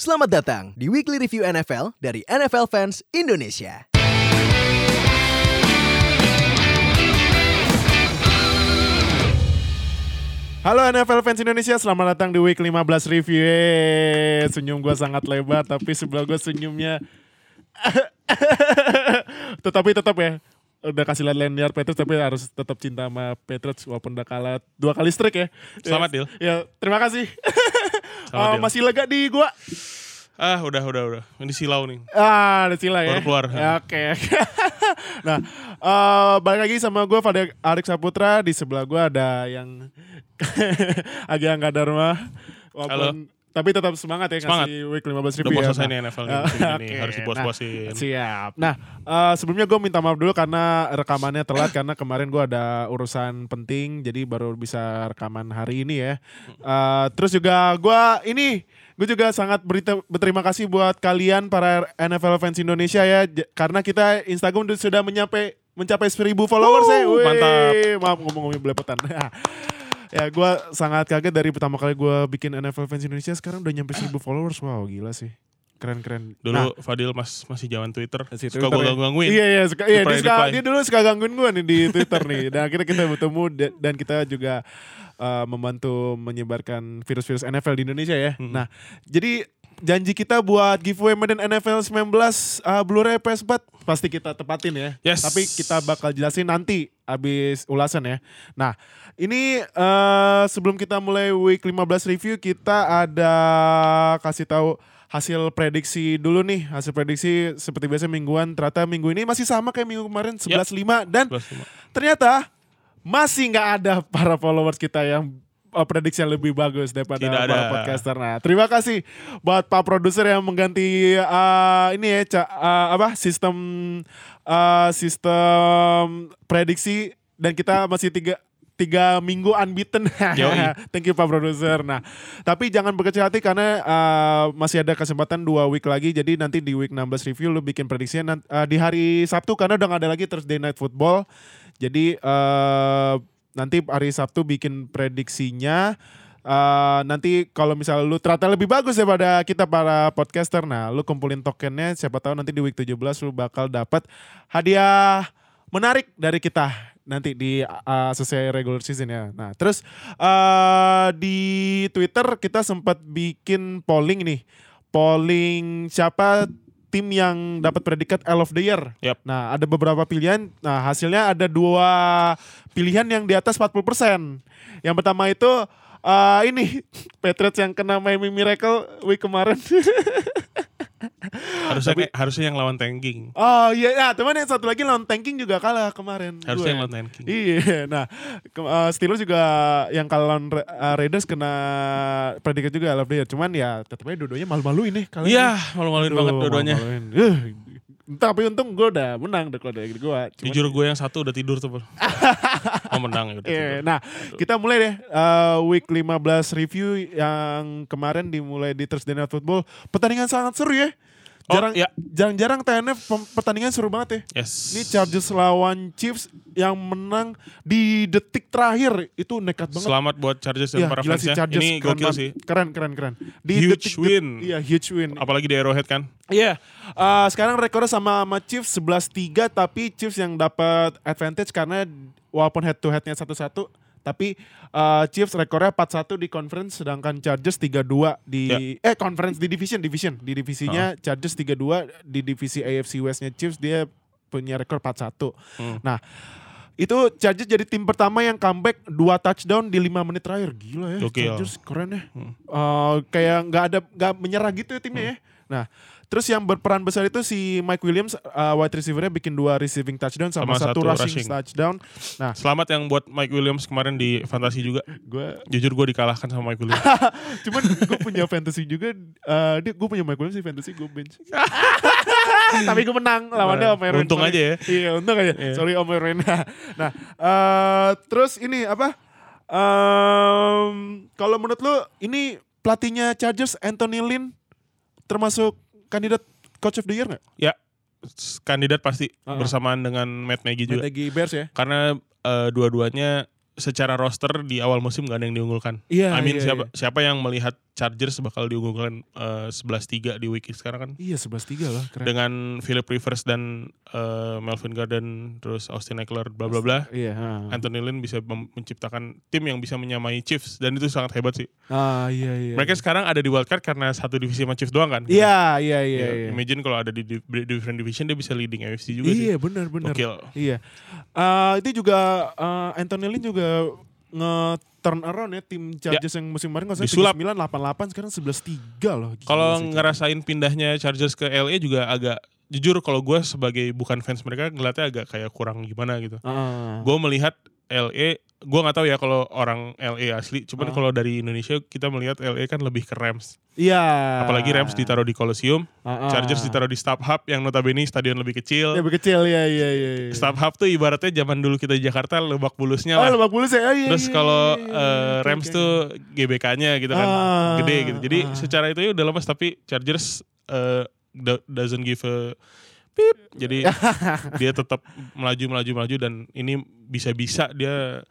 Selamat datang di Weekly Review NFL dari NFL Fans Indonesia. Halo NFL fans Indonesia, selamat datang di week 15 review. Yeay, senyum gue sangat lebar, tapi sebelah gue senyumnya. Tetapi tetap ya, udah kasih lihat Lanyard Petrus tapi harus tetap cinta sama Petrus walaupun udah kalah dua kali strike ya. Selamat, ya, Dil. Ya, terima kasih. Selamat, Oh, Dil. masih lega di gua. Ah udah udah udah. Ini silau nih. Ah, ada sila ya. Baru keluar. Ya, Oke. nah, eh, balik lagi sama gue Fadil Arik Saputra di sebelah gue ada yang Agi Angga Dharma. Walaupun tapi tetap semangat ya Semangat. ngasih week 15 Udah review mau ya. selesai Nah, NFL nih. Ah, Ini harus dibos-bosin. Nah, siap. Nah, eh, sebelumnya gue minta maaf dulu karena rekamannya telat karena kemarin gue ada urusan penting jadi baru bisa rekaman hari ini ya. Eh, terus juga gue ini gue juga sangat berita- berterima kasih buat kalian para NFL fans Indonesia ya karena kita Instagram udah- sudah mencapai mencapai 1000 followers ya. Wuh, Wih, mantap. Maaf ngomong-ngomong belepotan. ya gue sangat kaget dari pertama kali gue bikin NFL fans Indonesia sekarang udah nyampe 1000 followers. Wow, gila sih. Keren-keren. Dulu Nah, Fadil mas masih zaman Twitter. Si Suka Twitter gue ya. gangguin. Iya iya, suka, iya dia, suka, dia dulu suka gangguin gue nih di Twitter nih. Dan akhirnya kita bertemu da- dan kita juga uh, membantu menyebarkan virus-virus NFL di Indonesia ya. Hmm. Nah, jadi janji kita buat giveaway Madden NFL 19 uh, Blu-ray PS4 pasti kita tepatin ya. Yes. Tapi kita bakal jelasin nanti abis ulasan ya. Nah, ini uh, sebelum kita mulai week 15 review kita ada kasih tahu hasil prediksi dulu nih. Hasil prediksi seperti biasa mingguan ternyata minggu ini masih sama kayak minggu kemarin 11-5 dan 11-5. ternyata masih nggak ada para followers kita yang prediksi yang lebih bagus daripada Tidak para ada. podcaster. Nah, terima kasih buat Pak produser yang mengganti uh, ini ya Ca, uh, apa sistem uh, sistem prediksi dan kita masih tiga tiga minggu unbeaten. Thank you Pak produser. Nah, tapi jangan berkecil hati karena uh, masih ada kesempatan dua week lagi. Jadi nanti di week 16 review lu bikin prediksinya uh, di hari Sabtu karena udah gak ada lagi Thursday Night Football. Jadi uh, nanti hari Sabtu bikin prediksinya. Uh, nanti kalau misalnya lu ternyata lebih bagus daripada kita para podcaster, nah lu kumpulin tokennya. Siapa tahu nanti di week 17 lu bakal dapat hadiah menarik dari kita nanti di uh, sesuai regular season ya. Nah, terus uh, di Twitter kita sempat bikin polling nih. Polling siapa tim yang dapat predikat L of the Year. Yap. Nah, ada beberapa pilihan. Nah, hasilnya ada dua pilihan yang di atas 40%. Yang pertama itu uh, ini Patriots yang kena Miami Miracle week kemarin. Harusnya Tapi- harusnya yang lawan tanking. Oh iya, nah, teman yang satu lagi lawan tanking juga kalah kemarin. Harusnya Gue. yang lawan tanking. Iya, nah ke, uh, Steelers juga yang kalah lawan Ra- uh, Raiders kena predikat juga Love Year. Cuman ya tetap aja dua-duanya malu-maluin nih kalian. Iya, malu-maluin banget dua-duanya. Uh, tapi untung gue udah menang deh kalau dari gue. Cuman- Jujur gue yang satu udah tidur tuh. Bro. oh menang ya udah Iya, tidur. nah kita mulai deh uh, week 15 review yang kemarin dimulai di Thursday Night Football. Pertandingan sangat seru ya. Oh, Jarang, ya. jarang-jarang TNF pertandingan seru banget ya. Yes. Ini Chargers lawan Chiefs yang menang di detik terakhir itu nekat banget. Selamat buat Chargers dan Iya, para sih fansnya. Chargers Ini keren gokil sih. Keren keren keren. Di Huge detik- win. Iya, huge win. Apalagi di Arrowhead kan. Iya. Uh, sekarang rekornya sama sama Chiefs 11-3 tapi Chiefs yang dapat advantage karena walaupun head to headnya satu-satu tapi uh, Chiefs rekornya 4-1 di conference sedangkan Chargers 3-2 di eh conference di division division di divisinya Chargers 3-2 di divisi AFC West-nya Chiefs dia punya rekor 4-1. Hmm. Nah, itu Chargers jadi tim pertama yang comeback 2 touchdown di 5 menit terakhir. Gila ya, Gokil. Chargers keren ya. Hmm. Uh, kayak nggak ada nggak menyerah gitu ya timnya ya. Nah, terus yang berperan besar itu si Mike Williams uh, wide receiver-nya bikin dua receiving touchdown sama, Sama satu, satu rushing, rushing. touchdown. Nah, Selamat yang buat Mike Williams kemarin di fantasi juga. gue Jujur gue dikalahkan sama Mike Williams. cuman gue punya fantasy juga uh, dia gue punya Mike Williams di fantasy gue bench. Tapi gue menang lawannya Om Erwin. Untung Sorry. aja ya. Iya, untung aja. Iya. Sorry Om Erwin. nah, uh, terus ini apa? Um, kalau menurut lu ini pelatihnya Chargers Anthony Lynn termasuk kandidat coach of the year nggak? ya, kandidat pasti Uh-uh. bersamaan dengan Matt Nagy juga. Lagi Bears ya. Karena eh, dua-duanya secara roster di awal musim gak ada yang diunggulkan. Iya, I mean iya, siapa siapa yang melihat Chargers bakal diunggulkan eh, 11-3 di week sekarang kan? Iya 11-3 lah keren. Dengan Philip Rivers dan eh, Melvin Garden terus Austin Eckler bla bla bla. Iya. ha. Anthony Lynn bisa menciptakan tim yang bisa menyamai Chiefs dan itu sangat hebat sih. Ah iya iya. Mereka sekarang ada di wildcard karena satu divisi sama Chiefs doang kan? Iya iya iya. Ya, iya. Imagine kalau ada di, di- di different division dia bisa leading AFC juga sih. Iya benar benar. Iya. Eh, itu juga eh, Anthony Lynn juga nge turn around ya tim Chargers yang musim kemarin kalau saya Disulap. 9 88 sekarang 11 3 loh. Kalau ngerasain pindahnya Chargers ke LA juga agak jujur kalau gue sebagai bukan fans mereka ngeliatnya agak kayak kurang gimana gitu. Ah. Gue melihat LA, gue nggak tahu ya kalau orang LA asli. Cuman Ah. kalau dari Indonesia kita melihat LA kan lebih ke Rams. Iya. Apalagi Rams ditaruh di Coliseum, Ah, ah. Chargers ditaruh di StubHub yang notabene stadion lebih kecil. Lebih kecil ya iya iya. iya. StubHub tuh ibaratnya zaman dulu kita di Jakarta lebak bulusnya Oh, lah. Lebak Bulus ya. Oh, iya, Terus iya, kalau iya, iya, eh, iya. Rams Oke, tuh GBK-nya gitu kan Ah, gede gitu. Jadi ah. secara itu ya udah lepas tapi Chargers do- doesn't give a pip. Jadi dia tetap melaju melaju melaju dan ini bisa-bisa dia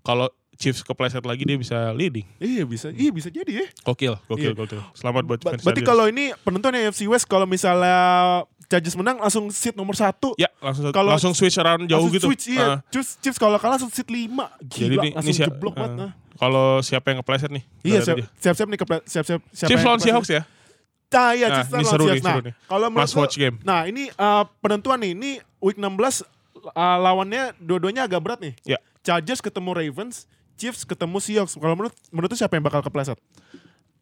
kalau Chiefs kepleset lagi dia bisa leading. Iya bisa, iya bisa jadi ya. Gokil, gokil, Iya. gokil. Selamat buat fans berarti kalau ini penentuan AFC West kalau misalnya Chargers menang langsung seat nomor satu. ya langsung kalau- langsung switch around jauh gitu. Switch, iya. Ah. Chiefs, Chiefs kalau kalah langsung seat 5. Jadi Gila, ini, langsung ini siap, jeblok banget. eh, nah. Kalau siapa yang kepleset nih? Iya, siap, tadi. siap-siap nih kepla- siap-siap siapa Chiefs lawan kepleset. Seahawks ya? Nah, iya, Nah, nih, seru Nah, kalau menurut watch game. Nah, ini eh, penentuan nih. Ini week 16 eh, lawannya dua-duanya agak berat nih. Ya. Chargers ketemu Ravens, Chiefs ketemu Seahawks. Kalau menurut menurut siapa yang bakal kepleset?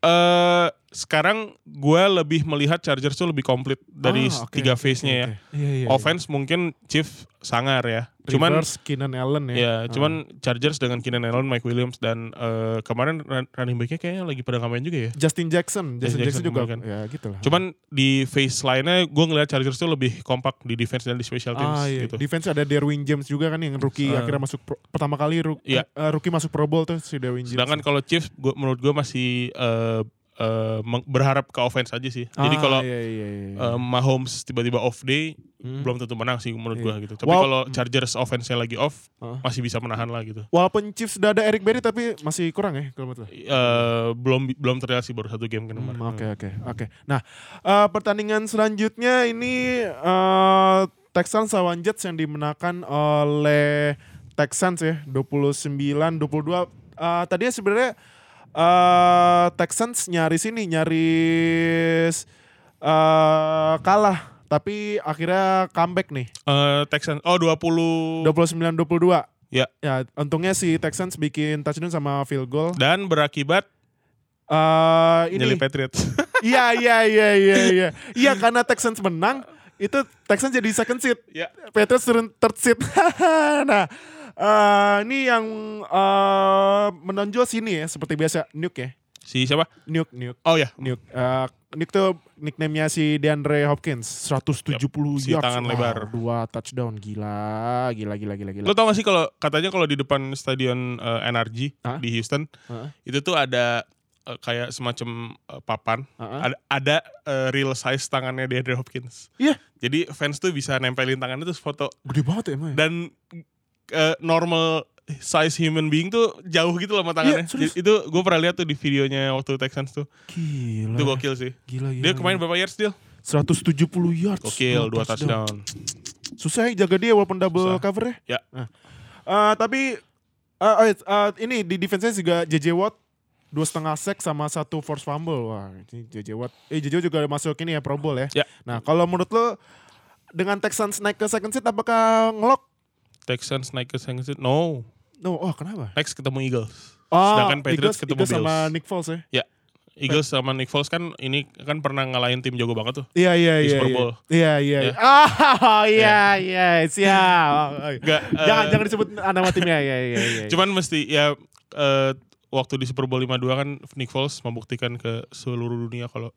eh sekarang gue lebih melihat Chargers tuh lebih komplit dari Ah, oke, tiga oke, phase-nya oke, ya. oke. Iya, iya. Offense mungkin Chief sangar ya. Cuman Rivers, Keenan Allen ya. ya, Ah. cuman Chargers dengan Keenan Allen, Mike Williams dan eh, kemarin run- running back-nya kayaknya lagi pada ngamen juga ya. Justin Jackson, Justin, Jackson Jackson, juga kan. ya gitu lah. Cuman di phase lainnya gue ngeliat Chargers tuh lebih kompak di defense dan di special teams ah, iya. gitu. Defense ada Derwin James juga kan yang rookie Ah. akhirnya masuk pro- pertama kali ru- Iya. eh, rookie masuk Pro Bowl tuh si Derwin James. Sedangkan kalau Chiefs gua, menurut gue masih eh, eh, meng- berharap ke offense aja sih. Jadi Ah, kalau iya, iya, iya. eh, Mahomes tiba-tiba off day Hmm. belum tentu menang sih menurut Iya. gua gitu. Tapi Wow. kalau Chargers offense-nya lagi off Ah. masih bisa menahan lah gitu. Walaupun Chiefs sudah ada Eric Berry tapi masih kurang ya kalau menurut? Eh, belum belum terlihat sih baru satu game kan kemarin. Hmm, Oke oke oke. Nah eh, pertandingan selanjutnya ini eh, Texans lawan Jets yang dimenangkan oleh Texans ya 29-22. Eh, tadinya sebenarnya eh, Texans nyaris ini nyaris eh, kalah tapi akhirnya comeback nih Eh, Texans oh 20 29-22. Ya. Ya, untungnya si Texans bikin touchdown sama field goal. dan berakibat Eh ini Patriots. Iya iya iya iya iya. Iya karena Texans menang itu Texans jadi second seat. ya. Patriots turun third seat. nah, eh, ini yang eh, menonjol sini ya seperti biasa Nuke ya. Si siapa? Nuke Nuke Oh ya, Nuke. Eh, Nuke tuh nickname-nya si DeAndre Hopkins 170 si yards. tangan lebar. Dua touchdown gila gila gila gila gila. Lo tau gak sih kalau katanya kalau di depan stadion eh, NRG Hah? di Houston Hah? itu tuh ada kayak semacam eh, papan Heeh. ada, ada eh, real size tangannya DeAndre Hopkins. Iya. Jadi fans tuh bisa nempelin tangannya terus foto Gede banget ya emang. dan eh, normal size human being tuh jauh gitu loh sama tangannya. Iya, serius. Itu gue pernah lihat tuh di videonya waktu Texans tuh. Gila. Itu gokil sih. Gila gila. Dia kemarin berapa yards dia? 170 yards. Gokil, dua touchdown. Susah ya jaga dia walaupun double Susah. cover ya. Ya. Nah. Eh, tapi oh, eh, ini di defense-nya juga JJ Watt dua setengah sack sama satu force fumble. Wah, ini JJ Watt. Eh JJ juga masuk ini ya Pro Bowl ya. Ya. Nah, kalau menurut lo dengan Texans naik ke second seat apakah ngelok? Texans naik ke seat. No. No, oh kenapa? Next ketemu Eagles. Oh, Sedangkan Eagles, Patriots ketemu Eagles sama Bills. Nick Foles ya. Eagles sama Nick Foles kan ini kan pernah ngalahin tim jago banget tuh. Iya iya iya. Super iya. Bowl. Iya iya. Ya. iya. Ah iya iya siap. Jangan eh, jangan disebut nama timnya ya ya ya. Cuman mesti ya eh, waktu di Super Bowl 52 kan Nick Foles membuktikan ke seluruh dunia kalau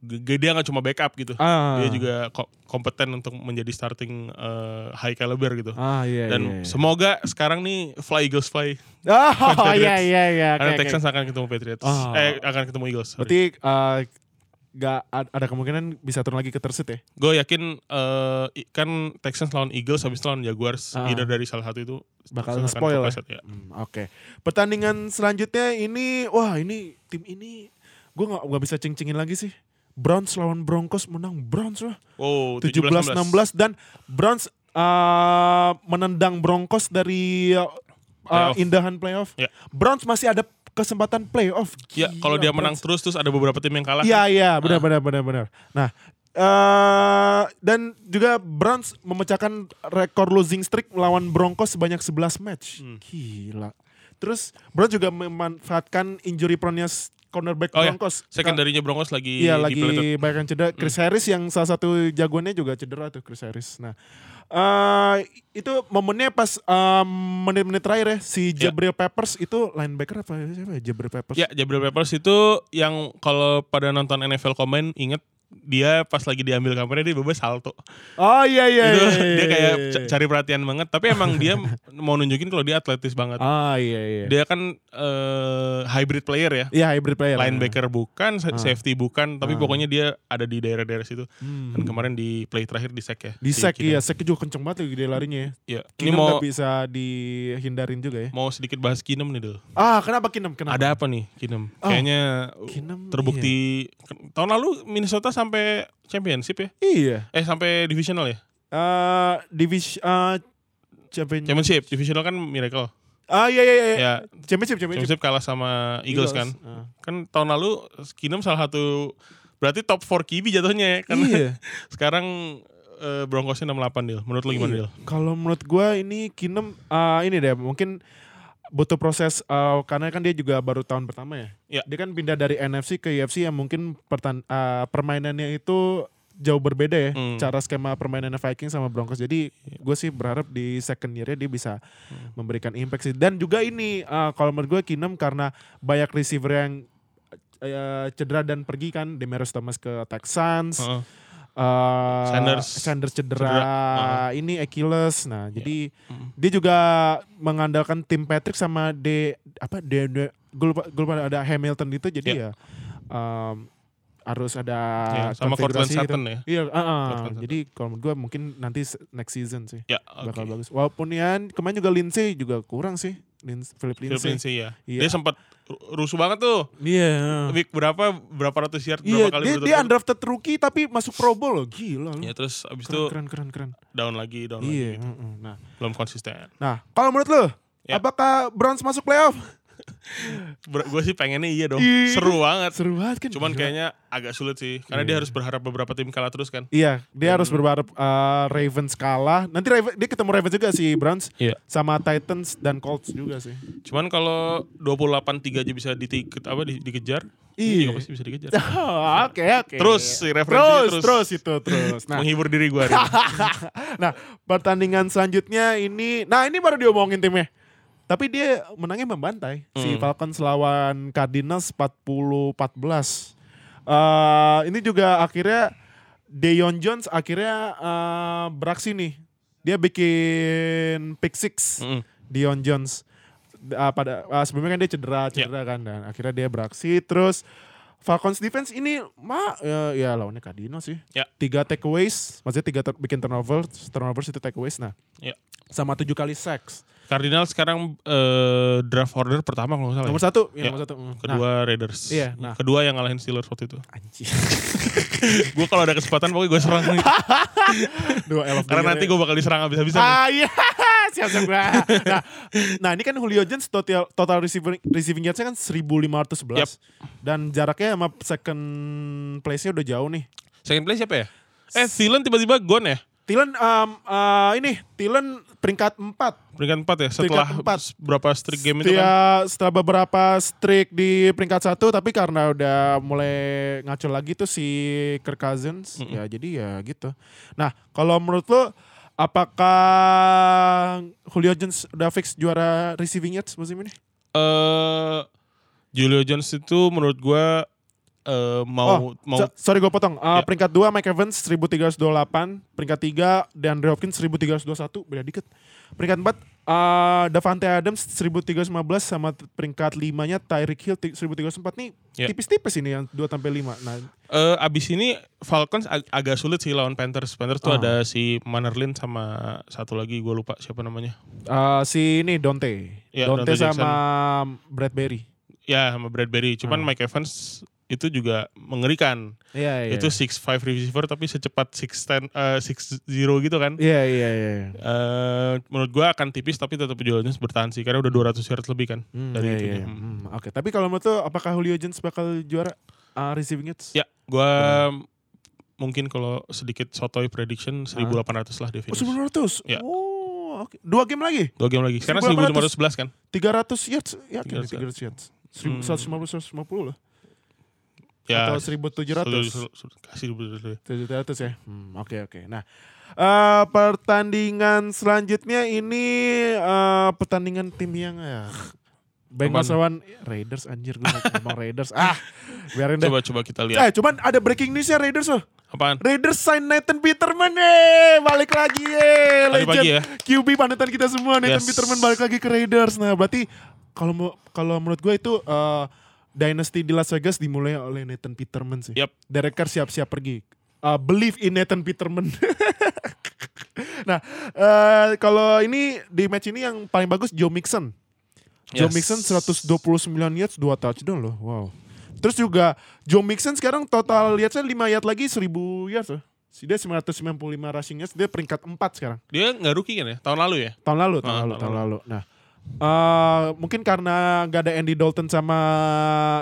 dia nggak cuma backup gitu. ah. Dia juga ko- kompeten untuk menjadi starting eh, high caliber gitu. Ah iya Dan iya. iya. semoga sekarang nih fly Eagles fly. Oh Patriots. iya iya iya. Karena oke. Texans akan ketemu Patriots. Oh. Eh akan ketemu Eagles. sorry. Berarti uh, nggak ad- ada kemungkinan bisa turun lagi ke seed ya. Gue yakin eh, i- kan Texans lawan Eagles habis lawan Jaguars. Ah. Either dari salah satu itu Bakal nge-spoil ya. ya. Hmm, Oke. Pertandingan selanjutnya ini, wah ini tim ini gue nggak nggak bisa cing-cingin lagi sih. Browns lawan Broncos menang Browns lah. Oh, 17-16 dan Browns uh, menendang Broncos dari uh, uh, Playoff. indahan playoff. Ya. Browns masih ada kesempatan playoff. Ya, kalau dia menang terus terus ada beberapa tim yang kalah. Iya iya benar benar benar benar. Nah eh dan juga Browns memecahkan rekor losing streak melawan Broncos sebanyak 11 match. Hmm. Gila. Terus Browns juga memanfaatkan injury prone-nya s- cornerback Oh ya, Broncos. Secondary-nya Broncos lagi Iya lagi banyak yang cedera. Chris Harris yang salah satu jagoannya juga cedera tuh Chris Harris. Nah eh itu momennya pas em, menit-menit terakhir ya si Ya. Jabril Peppers itu linebacker apa siapa ya Jabril Peppers? Ya, Jabril Peppers itu yang kalau pada nonton NFL Combine inget dia pas lagi diambil kameranya dia bebas salto. Oh iya iya. itu iya, dia iya, kayak iya. c- cari perhatian banget, tapi emang dia mau nunjukin kalau dia atletis banget. Ah iya iya. Dia kan eh, hybrid player ya. Iya hybrid player. Linebacker bukan, sa- Ah. safety bukan, tapi Ah. pokoknya dia ada di daerah-daerah situ. Hmm. Dan kemarin di play terakhir di sack ya. Di Keenum. iya, sack juga kenceng banget dia larinya ya. Iya. Ini mau bisa dihindarin juga ya. mau sedikit bahas Kinem nih, Del. Ah, kenapa Kinem? Kenapa? Ada apa nih Kinem? Oh, Kayaknya Kinem, terbukti ke- tahun lalu Minnesota sampai championship ya? Iya. Eh sampai divisional ya? Eh divisi eh champion. Championship, divisional kan miracle. Ah iya iya iya. Ya, Championship, championship. championship kalah sama Eagles, kan. Ah. Kan tahun lalu Kinem salah satu berarti top 4 QB jatuhnya ya karena Iya. sekarang eh, Broncosnya 68 Dil. Menurut lo gimana Iya. Dil? Kalau menurut gua ini Kinem ah, ini deh mungkin butuh proses eh, karena kan dia juga baru tahun pertama ya. Iya. Dia kan pindah dari NFC ke UFC yang mungkin pertan eh, permainannya itu jauh berbeda ya Hmm. cara skema permainannya Vikings sama Broncos. Jadi gue sih berharap di second year dia bisa Hmm. memberikan impact sih. Dan juga ini eh, kalau menurut gue Kinem karena banyak receiver yang eh, cedera dan pergi kan Demarius Thomas ke Texans. Heeh. Eh, Sanders. Sanders cedera, Cedera, uh-huh. ini Achilles. Nah, jadi Mm. dia juga mengandalkan tim Patrick sama D apa D, D gue lupa, gue lupa ada Hamilton itu jadi Ya. ya em, harus ada Ya, sama Cortland konfigurasi gitu. Sutton ya. Iya. Cortland Sutton. jadi kalau menurut gue mungkin nanti next season sih Ya, bakal oke. bagus. Walaupun ya kemarin juga Lindsay juga kurang sih, Lin- Philip Philip Lindsay. Lindsay ya. Iya. Dia sempat ru- rusuh banget tuh. Iya. Week berapa berapa ratus yard Iya, berapa kali dia, dia undrafted rookie tapi masuk Pro Bowl loh, gila loh. Ya terus abis Keren, itu keren, keren, keren. down lagi, down lagi. Iya, gitu. nah. Belum konsisten. Nah, kalau menurut lu, Ya. apakah Browns masuk playoff? Gue sih pengennya iya dong. Iya. Seru banget. Seru banget kan? Cuman Gila. kayaknya agak sulit sih. Karena Iya. dia harus berharap beberapa tim kalah terus kan. Iya, dia Dan- harus berharap uh, Ravens kalah. Nanti Raven, dia ketemu Ravens juga si Browns Iya. sama Titans dan Colts juga sih. Cuman kalau 28-3 aja bisa ditiket apa di- dikejar. Iya. Juga pasti bisa dikejar. Oh, Oke, oke. Terus si referensinya terus, terus. terus itu terus. Nah, Menghibur diri gue nah, pertandingan selanjutnya ini, nah ini baru diomongin timnya. Tapi dia menangnya membantai. Si Hmm. Falcons lawan Cardinals 40-14. Eh, ini juga akhirnya Deion Jones akhirnya eh, beraksi nih. Dia bikin pick six. Mm-mm. Dion Jones Ah, pada ah, sebelumnya kan dia cedera Ya. cedera kan dan akhirnya dia beraksi terus Falcons defense ini ma ya, ya lawannya Cardinals sih Ya. tiga takeaways maksudnya tiga ter- bikin turnover turnovers itu takeaways nah Ya. sama tujuh kali sacks Cardinal sekarang eh, draft order pertama kalau nggak salah. nomor ya. satu ya, Ya. nomor satu Mm. Kedua Raiders. Iya, nah. Kedua yang ngalahin Steelers waktu itu. nah, anjir gue kalau ada kesempatan pokoknya gue serang dua elf Karena nanti gue bakal diserang abis-abisan. nih. ah iya siap siap gua. nah, nah ini kan Julio Jones total total receiving receiving yardsnya kan 1511 Yap. dan jaraknya sama second place-nya udah jauh nih Second place siapa ya? Eh, Thielen tiba-tiba gone ya? Thielen um, uh, ini Thielen peringkat 4 Peringkat 4 ya? Setelah Peringkat empat. berapa streak game itu Dia kan? setelah beberapa streak di peringkat satu tapi karena udah mulai ngaco lagi tuh si Kirk Cousins Mm-mm. ya jadi ya gitu. Nah kalau menurut lo apakah Julio Jones udah fix juara receiving yards musim ini? Eh, Julio Jones itu menurut gue eh, mau oh, mau so- sorry gue potong. Uh, Ya. Peringkat 2 Mike Evans 1328, peringkat 3 DeAndre Hopkins 1321, beda dikit. Peringkat 4 uh, Davante Adams 1315 sama peringkat 5-nya Tyreek Hill ti- 1304 nih Ya. tipis-tipis ini yang 2 sampai 5. Nah, eh, abis ini Falcons ag- agak sulit sih lawan Panthers. Panthers tuh Ah. ada si Mannerlin sama satu lagi gue lupa siapa namanya. uh, si ini Dante. Ya, Dante, Dante sama Bradbury. Ya sama Bradbury. Cuman Ah. Mike Evans itu juga mengerikan. Iya, iya. Itu 6'5 receiver tapi secepat 6'10 eh 6'0 gitu kan. Iya, iya, iya. Eh menurut gua akan tipis tapi tetap Jones bertahan sih karena udah 200 yards lebih kan Hmm, dari iya, itunya. iya. Hmm. Hmm, Oke, tapi kalau menurut lo apakah Julio Jones bakal juara uh, receiving yards? Ya, gua Hmm. mungkin kalau sedikit sotoy prediction 1800 lah dia Oh, finish. 900. Ya. Oh, oke. Dua game lagi. Dua game lagi. Sekarang 1800. 1511 kan? 300 yards. Ya, 300 300, 300 yards. Hmm. 150 150 lah. Ya. Atau 1700. selu- Kasih dulu dulu. 700 ya. Hmm, oke oke. Nah, eh pertandingan selanjutnya ini eh pertandingan tim yang ya Bengals lawan Raiders anjir gue ngomong Raiders. Ah, biarin deh. Coba coba kita lihat. Eh, cuman ada breaking news ya Raiders loh. Apaan? Raiders sign Nathan Peterman eh balik lagi Tadi legend pagi ya? QB panutan kita semua Nathan Yes. Peterman balik lagi ke Raiders nah berarti kalau kalau menurut gue itu eh, dynasty di Las Vegas dimulai oleh Nathan Peterman sih Yap. Derek Carr siap-siap pergi Eh, believe in Nathan Peterman nah eh, kalau ini di match ini yang paling bagus Joe Mixon Joe Yes. Mixon 129 yards 2 touchdown loh wow Terus juga Joe Mixon sekarang total yardsnya 5 yard lagi 1000 yards loh. Si Dia 995 rushing yards, dia peringkat 4 sekarang. Dia nggak rookie kan ya? Tahun lalu ya? Tahun lalu, tahun Ah, lalu, tahun tahun lalu. Nah, eh mungkin karena gak ada Andy Dalton sama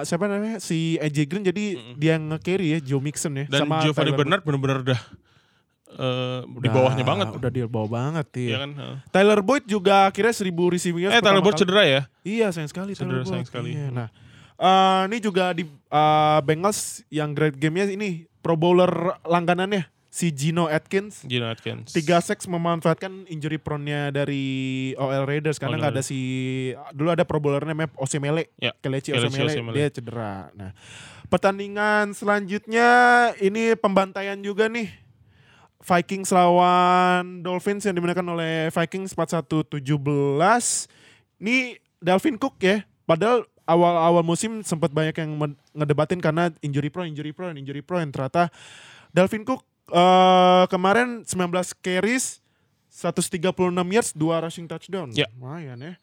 siapa namanya si AJ Green jadi Mm-mm. dia yang nge-carry ya Joe Mixon ya Dan sama Giovanni Tyler Bernard benar-benar udah eh, di bawahnya banget. Udah di bawah banget iya. Iya kan? Heeh. Tyler Boyd juga akhirnya 1000 receiving. Eh, Tyler Boyd kali. cedera ya? Iya sayang sekali Cedera, Tyler sayang Boyd. sekali. Iya, Nah, eh, ini juga di eh, Bengals yang great game-nya ini Pro Bowler langganannya si Gino Atkins. Gino Atkins. Tiga seks memanfaatkan injury prone-nya dari OL Raiders karena nggak ada si dulu ada Pro Bowler namanya Osemele, Ya, Kelechi Osemele, Osemele. dia cedera. Nah, pertandingan selanjutnya ini pembantaian juga nih. Vikings lawan Dolphins yang dimenangkan oleh Vikings 41-17. Ini Dalvin Cook ya. Padahal awal-awal musim sempat banyak yang ngedebatin karena injury prone, injury prone, injury prone. Ternyata Dalvin Cook eh, kemarin 19 carries, 136 yards, 2 rushing touchdown. Ya. Lumayan ya.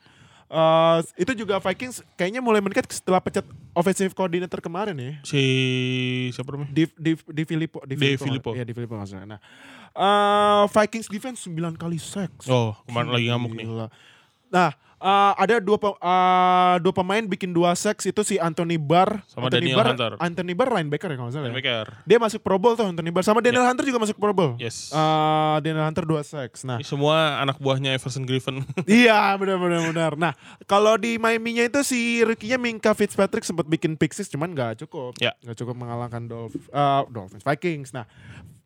Eh, itu juga Vikings kayaknya mulai meningkat setelah pecat offensive coordinator kemarin ya. Si siapa namanya? Di di di Filippo, di Di Filippo. Filippo. Iya, di Filippo salah. Nah, eh, Vikings defense 9 kali sacks. Oh, kemarin lagi ngamuk nih. Nah, eh, ada dua pe- eh, dua pemain bikin dua sacks itu si Anthony Barr Sama Anthony Daniel Barr, Hunter. Anthony Barr linebacker ya kalau salah. ya. Linebacker. Dia masuk Pro Bowl tuh Anthony Barr sama Daniel Hunter juga masuk Pro Bowl. Yes. Eh, Daniel Hunter dua sacks. Nah, Ini semua anak buahnya Everson Griffin. iya benar benar benar. Nah, kalau di Miami-nya itu si rookie-nya Minka Fitzpatrick sempat bikin pick six cuman nggak cukup. Ya. Nggak cukup mengalahkan Dolph, eh, Dolphins Vikings. Nah,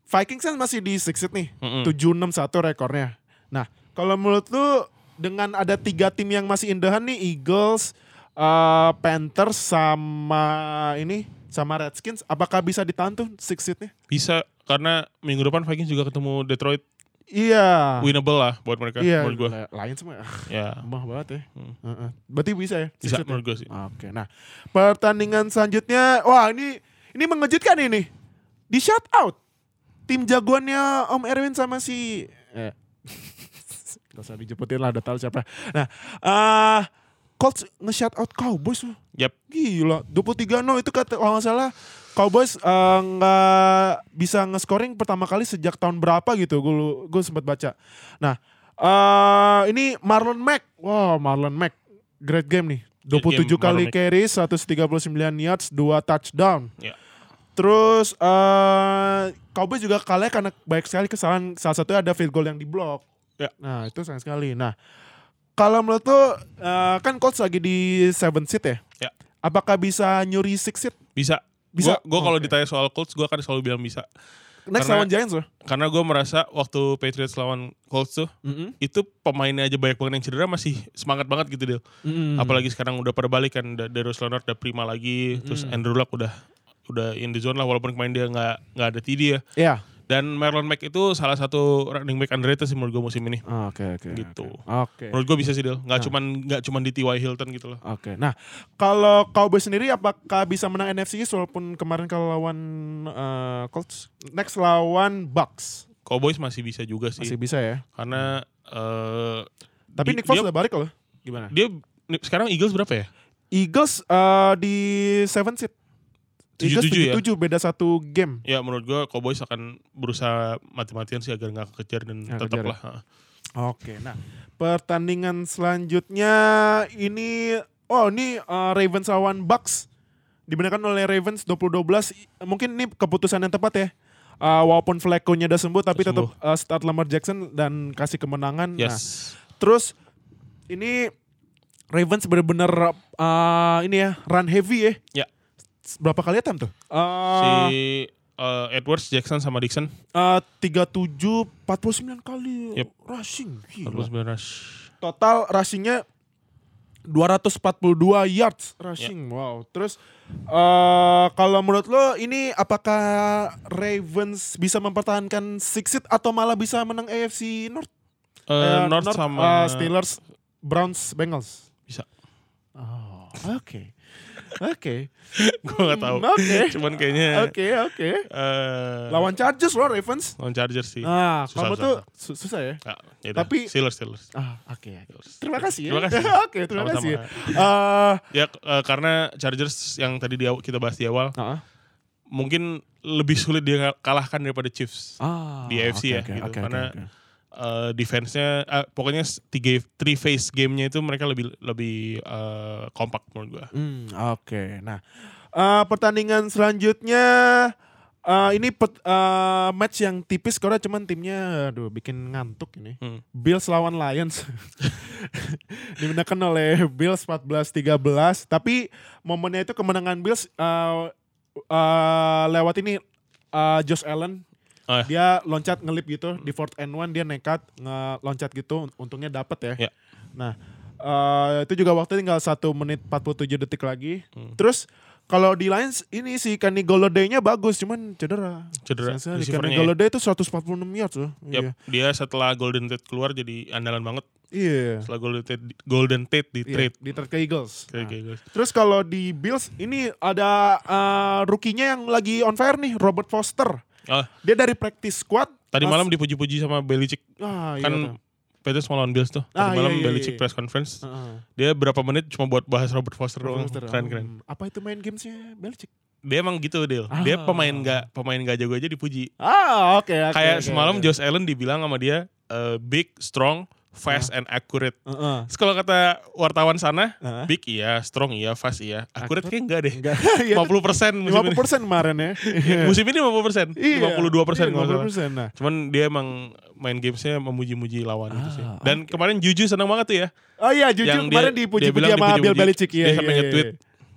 Vikings kan masih di six seed nih. Mm-mm. 7-6-1 rekornya. Nah, kalau menurut lu dengan ada tiga tim yang masih indahan nih Eagles, eh, Panthers sama ini sama Redskins, apakah bisa ditahan tuh six seed-nya? Bisa karena minggu depan Vikings juga ketemu Detroit Iya. winnable lah buat mereka Iya, menurut gue. la- lain semua. Ya. Lemah banget ya. Hmm. Heeh. Berarti bisa ya? six Bisa ya? menurut gue sih. Oke, nah pertandingan selanjutnya, wah ini ini mengejutkan ini. Di shout out tim jagoannya Om Erwin sama si, eh, gak usah dijeputin lah, udah tahu siapa. Nah, eh Colts nge-shout out Cowboys loh. Yap. Gila, 23-0 itu kata kalau nggak salah Cowboys eh, nggak bisa nge-scoring pertama kali sejak tahun berapa gitu. Gue gue sempat baca. Nah, eh ini Marlon Mack. Wow, Marlon Mack. Great game nih. 27 game, kali Marlon carry, 139 yards, 2 touchdown. Ya. Terus eh Cowboys juga kalah karena banyak sekali kesalahan. Salah satunya ada field goal yang diblok. Ya. Nah, itu sayang sekali. Nah, kalau menurut lo eh, kan Colts lagi di 7 seat ya? Ya. Apakah bisa nyuri 6 seat? Bisa. Bisa? Gue kalau Oke. ditanya soal Colts, gue akan selalu bilang bisa. Next Karena- lawan Giants loh. Karena gue merasa waktu Patriots lawan Colts tuh, itu pemainnya aja banyak banget yang cedera masih semangat banget gitu dia. Mm. Apalagi sekarang udah pada balik kan, Da- Darius Leonard udah prima lagi, terus Mm. Andrew Luck udah udah in the zone lah walaupun kemarin dia nggak nggak ada TD ya. Iya. Dan Marlon Mack itu salah satu running back underrated sih menurut gue musim ini. Oh, Oke oke. Gitu. Oke. Menurut gue bisa sih Del. Nggak Nah. cuman nggak cuman di T.Y. Hilton gitu loh. Oke. Nah, kalau Cowboys sendiri apakah bisa menang NFC East walaupun kemarin kalau lawan eh, Colts? Next lawan Bucks. Cowboys masih bisa juga sih. Masih bisa ya. Karena eh Tapi di- Nick Foles udah balik loh. Gimana? dia sekarang Eagles berapa ya? Eagles eh, di 7 seed. Eagles 77 ya? 77 beda satu game. Ya menurut gue Cowboys akan berusaha mati-matian sih agar nggak kekejar dan Nggak tetap kejar ya? lah. ha. Oke, nah pertandingan selanjutnya ini oh ini uh, Ravens lawan Bucks dimenangkan oleh Ravens 20-12 mungkin ini keputusan yang tepat ya. Uh, walaupun Flacco-nya udah sembuh tapi Udah tetap uh, start Lamar Jackson dan kasih kemenangan. Nah, Yes. terus ini Ravens benar-benar uh, ini ya run heavy ya. Ya. Berapa kali attempt tuh? si Uh, Edwards, Jackson sama Dixon uh, 37 49 kali Yep. rushing. Gila. 49 rush. total rushingnya 242 yards Ya. rushing. Wow. Terus eh kalau menurut lo ini apakah Ravens bisa mempertahankan six seed atau malah bisa menang AFC North? Eh, Eh, North, sama eh, Steelers, Browns, Bengals. Bisa. Oh, oke. Oke. gue gak tahu. Oke. Cuman kayaknya Oke, oke. eh, Lawan Chargers loh Ravens. lawan Chargers sih. Ah, Susah, kamu susah, tuh susah. su- susah ya? Ya, yaudah. Tapi- Steelers, Steelers. Ah, oke. Steelers. Terima kasih ya. Terima kasih. oke, terima Sama-sama. kasih. Eh, Ya eh, karena Chargers yang tadi di aw- kita bahas di awal ah. mungkin lebih sulit dia kalahkan daripada Chiefs. Ah, Di AFC ya, oke, gitu. oke, Karena oke. Eh, defense-nya eh, pokoknya tiga three phase game-nya itu mereka lebih lebih eh, kompak menurut gua. Hmm, oke. Nah, eh, pertandingan selanjutnya eh, ini pet- eh, match yang tipis karena cuman timnya aduh bikin ngantuk ini. Hmm. Bills lawan Lions. Dimenangkan oleh Bills 14-13, tapi momennya itu kemenangan Bills eh, eh, lewat ini eh, Josh Allen Oh, ya. dia loncat ngelip gitu di fourth and one dia nekat ngeloncat gitu untungnya dapat ya. Ya. Nah eh, itu juga waktu tinggal 1 menit 47 detik lagi. Hmm. Terus kalau di Lions ini si Kenny Golladay-nya bagus cuman cedera. Cedera. Kenny ya. Golladay itu 146 yards loh. Yap, Iya. dia setelah Golden Tate keluar jadi andalan banget. Iya. Setelah Golden Tate, Golden Tate di Iya, trade. di trade ke Eagles. Kayak Nah. Terus kalau di Bills ini ada eh, rookie-nya yang lagi on fire nih, Robert Foster. Oh, Dia dari practice squad. tadi Mas- malam dipuji-puji sama Belichick. Ah, iya kan tuh. Patriots mau lawan Bills tuh. Tadi Ah, iya, malam iya, Belichick iya. press conference. Heeh. Dia berapa menit cuma buat bahas Robert Foster doang. Robert Foster. Keren keren. Hmm, Apa itu main gamesnya Belichick? Dia emang gitu. Dia Ah. pemain gak pemain gak jago aja dipuji. Ah, oke. oke, Kayak oke, semalam oke. Josh Allen dibilang sama dia eh, big, strong, fast and accurate. Heeh. Terus kalau kata wartawan sana, Heeh. big iya, strong iya, fast iya. Accurate Accurate? kayak enggak deh. Enggak. Iya, 50 persen musim 50 ini. persen kemarin ya. Musim ini 50 persen. Iya. 52 persen Iya. 50%. Nah. Cuman dia emang main gamesnya memuji-muji lawan gitu sih. Ah, Dan kemarin Juju senang banget tuh ya. Oh iya, jujur Yang kemarin dipuji-puji sama Bill. Belichick. Iya, Dia iya, sampai iya, nge-tweet.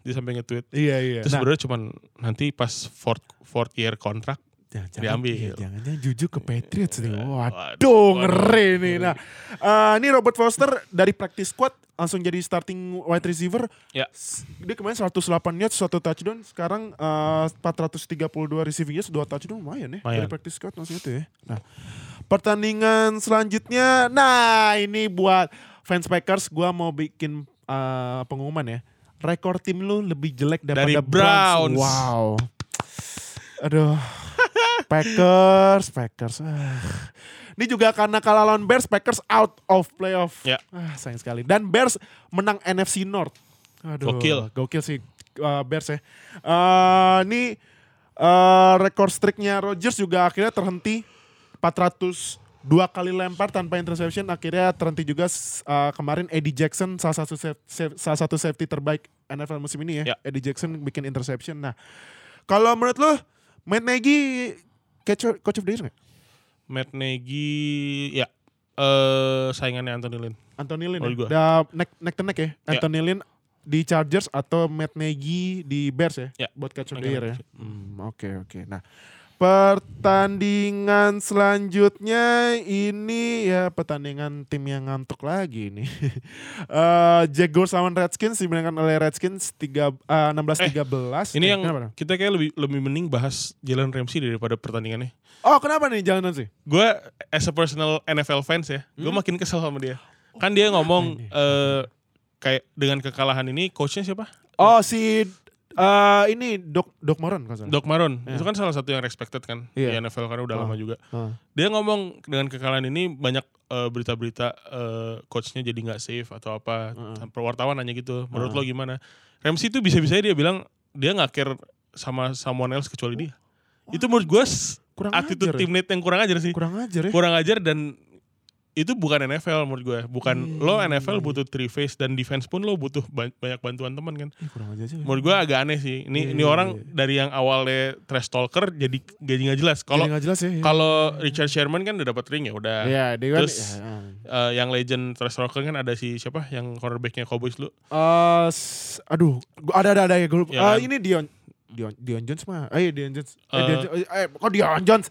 Dia sampai nge-tweet. Iya, iya. Terus Nah, sebenarnya cuman nanti pas fourth fourth year kontrak jangan, diambil. Iya, jangan-jangan jujur ke Patriots nih. Waduh, Waduh, ngeri waduh, nih. Nah, eh, ini Robert Foster dari practice squad langsung jadi starting wide receiver. Ya. Dia kemarin 108 yards, satu touchdown. Sekarang eh, 432 receiving yards, dua touchdown lumayan ya. Lumayan. Dari practice squad langsung itu ya. Nah, pertandingan selanjutnya. Nah, ini buat fans Packers gua mau bikin eh, pengumuman ya. Rekor tim lu lebih jelek Dari daripada Browns. Wow. Aduh. Packers, Packers. Ah. Ini juga karena kalah lawan Bears, Packers out of playoff. Ya. Ah, sayang sekali. Dan Bears menang NFC North. Aduh, Gokil. Gokil sih uh, Bears ya. Uh, ini uh, rekor streaknya Rodgers juga akhirnya terhenti 402 kali lempar tanpa interception akhirnya terhenti juga uh, kemarin Eddie Jackson salah satu saf- saf- salah satu safety terbaik NFL musim ini ya. Ya. Eddie Jackson bikin interception. Nah, kalau menurut lo Matt Nagy coach, coach of the year nggak? Matt Nagy ya eh saingannya Anthony Lynn. Anthony Lynn Menurut ya? Udah neck, neck to neck ya? Ya. Anthony Lynn di Chargers atau Matt Nagy di Bears ya? Ya. Buat coach of the year ya? neck. Hmm, Oke oke. Nah Pertandingan selanjutnya ini ya pertandingan tim yang ngantuk lagi ini. Eh Jaguars lawan Redskins dimenangkan oleh Redskins 3 eh, 16-13. Ini Eh, yang kenapa? kita kayak lebih lebih mending bahas Jalen Ramsey daripada pertandingannya. Oh, kenapa nih jalanan sih? Gue as a personal NFL fans ya, gue Hmm? makin kesel sama dia. Kan dia ngomong eh, kayak dengan kekalahan ini coachnya siapa? Oh, si eh ini Dok Dok Moron kalau nggak salah. Doc Maron. Ya. Itu kan salah satu yang respected kan Iya. di NFL karena udah Oh. lama juga. Ah. Dia ngomong dengan kekalahan ini banyak eh, berita-berita eh, coachnya jadi nggak safe atau apa. Sampai wartawan nanya gitu. Menurut Heeh. lo gimana? Ramsey itu bisa-bisa dia bilang dia nggak care sama someone else kecuali dia. Itu menurut gue kurang attitude ajar. ya? teammate yang kurang ajar sih. Kurang ajar ya. Kurang ajar dan itu bukan NFL menurut gue. Bukan Hmm. lo NFL butuh three face dan defense pun lo butuh ba- banyak bantuan teman kan. Ih, kurang ajar sih. Menurut gue agak aneh sih. Ini Iya, ini iya, orang iya. dari yang awalnya trash talker jadi jadi nggak jelas. Kalau jelas ya. ya. kalau Richard Sherman kan udah dapat ring ya udah. Iya, dia kan Terus, ya, ya. Eh, yang legend trash talker kan ada si siapa yang cornerbacknya Cowboys lu. Eh, s- aduh, ada ada ada ya gue. Ya Eh, kan? ini Dion Dion Dion Jones mah. Eh Dion Jones. Eh, Eh. Dion, Jo- eh, kok Dion Jones?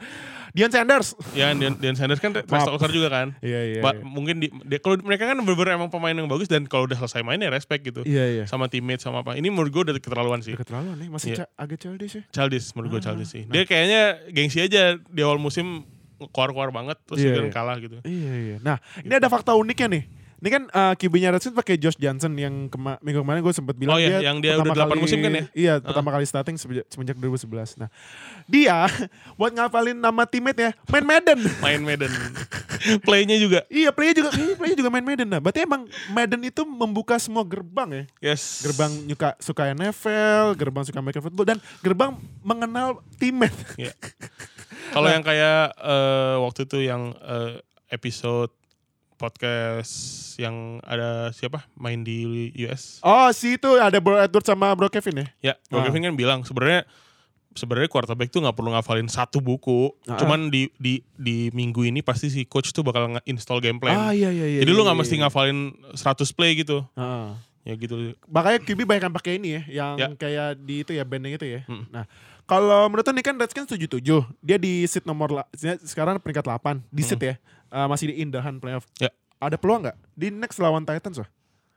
Dion Sanders. Ya Dion, Dion Sanders kan trash Maaf. talker juga kan. Iya iya. Ba- iya. mungkin di, dia- kalau mereka kan bener-bener emang pemain yang bagus dan kalau udah selesai main ya respect gitu. Iya iya. Sama teammate sama apa. Ini menurut gue udah keterlaluan sih. Udah keterlaluan nih, masih Iya. ca- agak childish ya. Childish menurut gue Ah, childish sih. Dia kayaknya gengsi aja di awal musim keluar-keluar banget terus dia iya. kalah gitu. Iya iya. Nah, ini ada fakta uniknya nih. Ini kan uh, QB-nya Redskins pakai Josh Johnson yang kema minggu kemarin gue sempat bilang Oh iya, dia yang dia udah delapan kali- musim kan ya? Iya, pertama kali starting semenjak, semenjak 2011. Nah, dia buat ngapalin nama teammate ya, main Madden. Main Madden. Playnya juga. iya, play juga iya, play juga main Madden. Nah, berarti emang Madden itu membuka semua gerbang ya. Yes. Gerbang nyuka suka NFL, gerbang suka American football dan gerbang mengenal teammate. Iya. Kalau yang kayak eh, waktu itu yang eh, episode podcast yang ada siapa main di US. Oh, si itu ada Bro Edward sama Bro Kevin ya? Ya, Bro Ah. Kevin kan bilang sebenarnya sebenarnya quarterback tuh nggak perlu ngafalin satu buku. Ah. Cuman di di di minggu ini pasti si coach tuh bakal nge-install game plan. Ah iya iya iya. Jadi iya, lu nggak iya, mesti iya. ngafalin 100 play gitu. Ah. Ya gitu. Makanya QB banyak yang pakai ini ya, yang Ya. kayak di itu ya banding itu ya. Hmm. Nah, kalau menurut nih kan Redskins 77. Dia di seat nomor sekarang peringkat 8 di seat ya. Eh, masih di indahan playoff. Ya. Ada peluang nggak di next lawan Titans wah?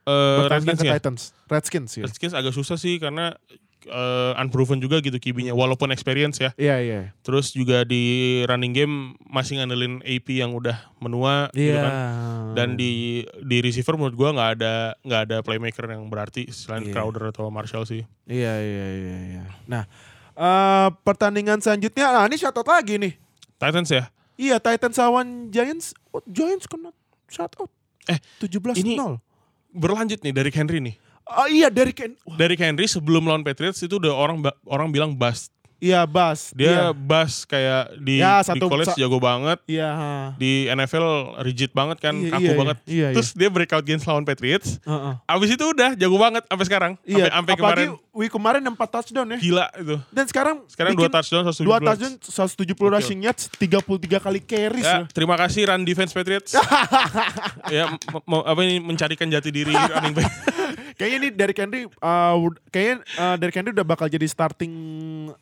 Bertanding Redskins ke ya. Titans. Redskins ya. Redskins agak susah sih karena eh, unproven juga gitu QB-nya walaupun experience ya. Iya iya. Terus juga di running game masih ngandelin AP yang udah menua gitu Iya. kan. Dan di di receiver menurut gua nggak ada nggak ada playmaker yang berarti selain Iya. Crowder atau Marshall sih. Iya iya iya iya. Nah, eh pertandingan selanjutnya nah ini shoutout lagi nih. Titans ya. Iya, Titans lawan Giants. Oh, Giants kena shoutout. Eh, 17-0. ini- Berlanjut nih dari Henry nih. Oh iya dari Ken. Dari Henry sebelum lawan Patriots itu udah orang orang bilang bust. Iya, Bas. Dia Iya. bust kayak di Ya, di satu- college sa- jago banget. Iya. Di NFL rigid banget kan, Iya, kaku iya, banget. iya, iya. Terus dia breakout games lawan Patriots. Heeh. Abis itu udah jago banget sampai sekarang. Iya, Sampai kemarin week kemarin 4 touchdown ya. gila itu. Dan sekarang Sekarang dua bikin touchdown 170 dua yards. touchdown 170 Gokil. rushing yards, 33 kali carries. Ya, terima kasih run defense Patriots. ya, apa ini mencarikan jati diri running back. Kayaknya ini Derrick Henry uh, kayaknya uh, Derrick Henry udah bakal jadi starting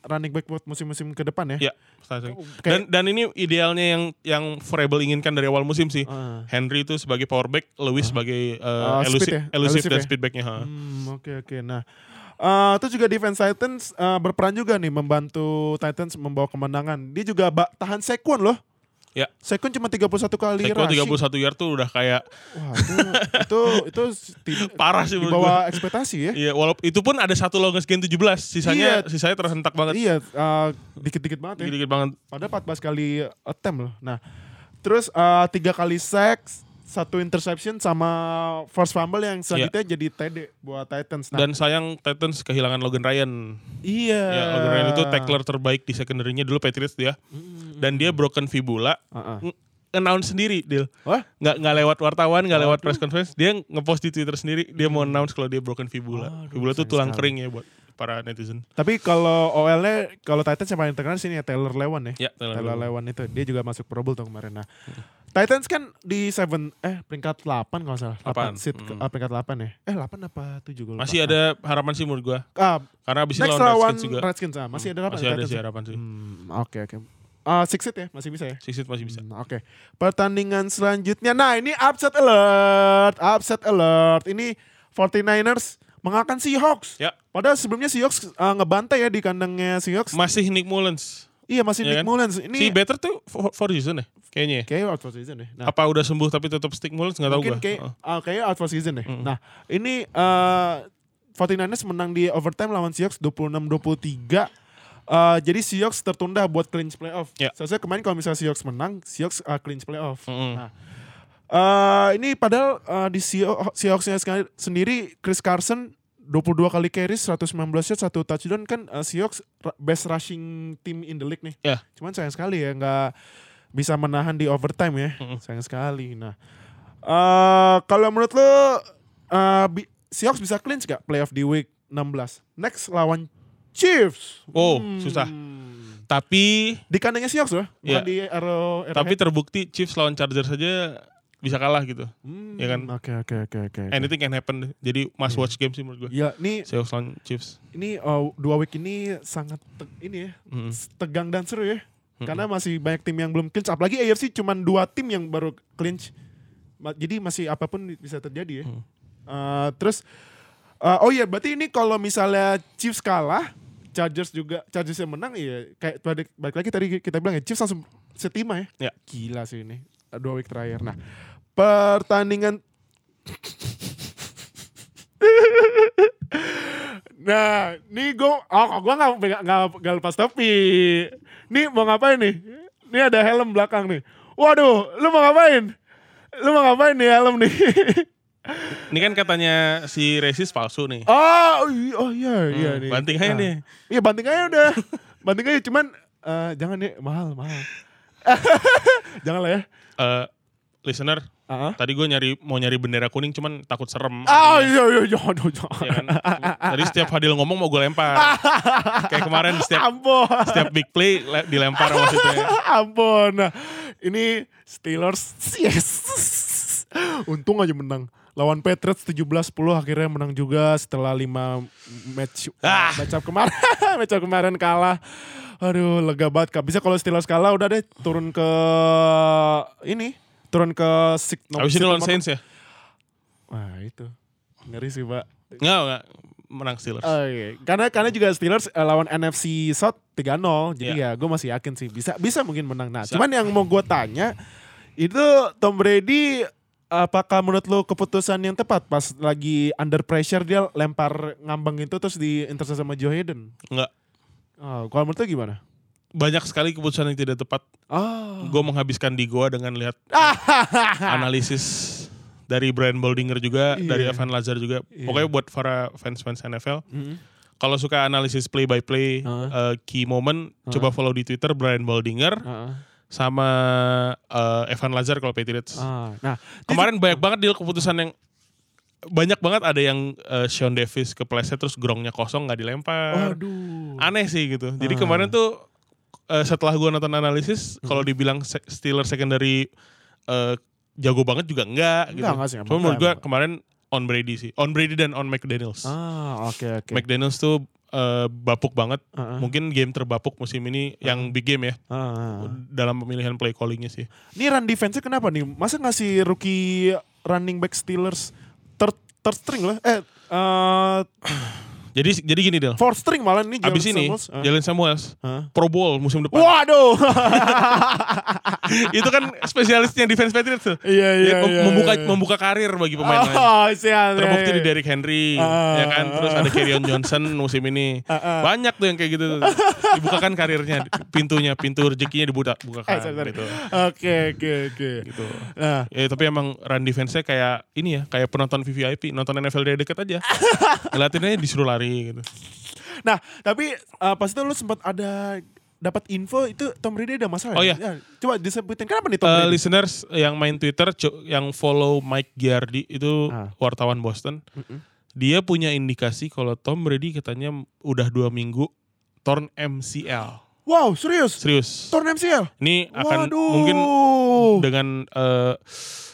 running back buat musim-musim ke depan ya. ya, starting. Kayak- Dan dan ini idealnya yang yang Vrabel inginkan dari awal musim sih. Ah. Henry itu sebagai power back, Lewis sebagai uh, speed elusive, ya? elusive Elusive dan ya? speed backnya. ha. Hmm, oke oke. Nah, eh itu juga defense Titans eh, berperan juga nih membantu Titans membawa kemenangan. Dia juga tahan Sekuen loh. Ya. Sekuen cuma 31 kali Seko rushing. 31 yard tuh udah kayak Wah, itu itu itu parah sih di menurut bawah ekspektasi ya. Iya, walaupun itu pun ada satu longest gain 17, sisanya sisanya terhentak banget. Iya, eh, dikit-dikit banget ya. Dikit-dikit banget. Padahal 14 kali attempt loh. Nah, terus eh, tiga kali sacks, satu interception sama first fumble yang selanjutnya jadi TD buat Titans. Nah, Dan sayang Titans kehilangan Logan Ryan. iya. Ya, Logan Ryan itu tackler terbaik di secondary-nya dulu Patriots dia. Dan dia broken fibula. Heeh. Ng- Announce sendiri, Dil. Wah, Nggak, nggak lewat wartawan, nggak lewat press conference. Dia ngepost di Twitter sendiri, dia mau announce kalau dia broken fibula. Aduh, fibula tuh sayang tulang sekali. kering ya buat para netizen. Tapi kalau OL-nya kalau Titans yang paling terkenal sini ya Taylor Lewan ya. Ya, Taylor Taylor Lewan. Lewan itu dia juga masuk Pro Bowl tuh kemarin. Nah, Titans kan di seven eh peringkat 8 kalau salah. 8 Delapan. seed ke- Mm. ah, peringkat 8 ya. Eh 8 apa 7 gue lupa. Masih ada harapan sih menurut gua. Ah, Karena abis lawan Redskins juga. Redskins ah, masih ada 8 Masih ada sih ya? harapan sih. Hmm, oke oke. Ah, six seed ya, masih bisa ya. Sixth masih bisa. Hmm, Oke. Pertandingan selanjutnya. Nah, ini upset alert. Upset alert. Ini 49ers mengalahkan Seahawks. Ya. Padahal sebelumnya Seahawks uh, ngebantai ya di kandangnya Seahawks. Masih Nick Mullens. iya, masih ya Nick kan? Mullens. Si Ini Better tuh for, for season ya kayaknya ya. kayak out for season ya. Nah, Apa udah sembuh tapi tetap stick Mullens nggak tahu gua. kayak Oh. ah, kayak out for season ya. Mm. Nah, ini uh, 49ers menang di overtime lawan Seahawks 26-23. Uh, jadi Seahawks tertunda buat clinch playoff. Ya. Seharusnya kemarin kalau misalnya Seahawks menang, Seahawks uh, clinch playoff. Mm-mm. Nah, Eh ini padahal eh, di Seahawks- Seahawks-nya sendiri Chris Carson 22 kali carry 119 yards satu touchdown kan eh, Seahawks best rushing team in the league nih. Ya. Cuman sayang sekali ya nggak bisa menahan di overtime ya. Mm-mm. Sayang sekali. Nah, eh kalau menurut lo bi- Seahawks bisa clinch gak playoff di week 16? Next lawan Chiefs. Oh, Hmm. susah. Tapi Di kandangnya Seahawks loh, bukan Ya. di Arrow. tapi terbukti Chiefs lawan Chargers saja bisa kalah gitu. Hmm, ya kan? Oke oke oke oke. oke. Anything can happen. Jadi must watch game sih menurut gue. Ya, nih Seahawks lawan Chiefs. ini uh, dua week ini sangat te- ini ya Mm. tegang dan seru ya Mm-mm. karena masih banyak tim yang belum clinch apalagi AFC cuma dua tim yang baru clinch jadi masih apa pun bisa terjadi ya Mm. Uh, terus uh, oh iya berarti ini kalau misalnya Chiefs kalah Chargers juga Chargers yang menang ya kayak balik, balik lagi tadi kita bilang ya Chiefs langsung setima ya Ya. gila sih ini dua week terakhir nah pertandingan Nah, nih gue, oh gue gak, gak, gak, gak lepas topi. Nih mau ngapain nih? Nih ada helm belakang nih. Waduh, lu mau ngapain? Lu mau ngapain nih helm nih? Ini kan katanya si Resis palsu nih. oh, oh iya, iya Hmm, nih. banting aja Nah, nih. Iya banting aja udah. banting aja, cuman eh, jangan nih, mahal, mahal. jangan lah ya. Eh, listener, Ah, tadi gue nyari mau nyari bendera kuning cuman takut serem. ah iya, iya, jangan, jangan. Ya kan? Tadi setiap Fadil ngomong mau gue lempar. Kayak kemarin setiap Ampun. setiap big play le- dilempar maksudnya. Ampun. Ini Steelers yes. Untung aja menang. Lawan Patriots 17-10 akhirnya menang juga setelah 5 match Ah. match up kemarin. match up kemarin kalah. Aduh, lega banget. Kak. Bisa kalau Steelers kalah udah deh turun ke ini, turun ke six Habis ini lawan Saints ya? Wah, itu. Ngeri sih, Pak. Enggak, enggak. Menang Steelers. Oh, iya. Karena karena juga Steelers eh, lawan NFC South 3-0. Jadi Iya. ya gue masih yakin sih bisa bisa mungkin menang. Nah, Bisa. cuman yang mau gue tanya itu Tom Brady apakah menurut lo keputusan yang tepat pas lagi under pressure dia lempar ngambang itu terus di intercept sama Joe Hayden? Enggak. Oh, kalau menurut lo gimana? Banyak sekali keputusan yang tidak tepat. Oh. Gue menghabiskan di gua dengan lihat analisis dari Brian Baldinger juga, Iya. dari Evan Lazar juga. Iya. Pokoknya buat para fans-fans NFL, Mm. kalau suka analisis play by play, eh, key moment, Heeh. coba follow di Twitter Brian Baldinger Ah, sama eh, Evan Lazar kalau Patriots. ah. Nah, Kemarin banyak banget deal keputusan yang banyak banget ada yang eh, Sean Davis kepleset terus grongnya kosong nggak dilempar. Waduh. Aneh sih gitu. Jadi Ah. kemarin tuh eh, setelah gua nonton analisis kalau dibilang se- Steelers secondary eh, jago banget juga enggak gitu. Enggak, enggak Cuma menurut enggak, gua kemarin on Brady sih. On Brady dan on McDaniels. Ah, oke oke. McDaniels tuh eh, bapuk banget. Ah, ah. Mungkin game terbapuk musim ini yang big game ya Ah, ah. dalam pemilihan play callingnya sih. Ini run defense-nya kenapa nih? Masa ngasih rookie running back Steelers third, third string lah? Eh, eh Jadi jadi gini Del. fourth string malah ini Abis Jalen ini Samuels. Ah. Jalen Samuels Hah? Pro Bowl musim depan. Waduh. itu kan spesialisnya defense Patriots tuh. Iya iya iya. membuka iya. membuka karir bagi pemain lain. Oh, siap. Terbukti iya, di iya. Derrick Henry, Ah, ya kan. Terus ada Kerryon Johnson musim ini. Ah, ah. Banyak tuh yang kayak gitu. Dibukakan karirnya, pintunya, pintu rezekinya dibuka, Eh, bukakan sorry. gitu. Oke oke oke. Gitu. Nah, Ya tapi emang run defense-nya kayak ini ya, kayak penonton VVIP, nonton NFL dari deket aja. Ngeliatinnya disuruh lari gitu. nah tapi eh, pas itu lu sempat ada dapat info itu Tom Brady ada masalah. Oh, ya? iya. Ya, Coba disebutin kenapa nih Tom Eh, Brady? listeners yang main Twitter, yang follow Mike Giardi itu Ah. wartawan Boston. Mm-mm. dia punya indikasi kalau Tom Brady katanya udah dua minggu torn MCL. Wow, serius? Serius. Torn MCL? Ini akan Waduh. mungkin dengan eh,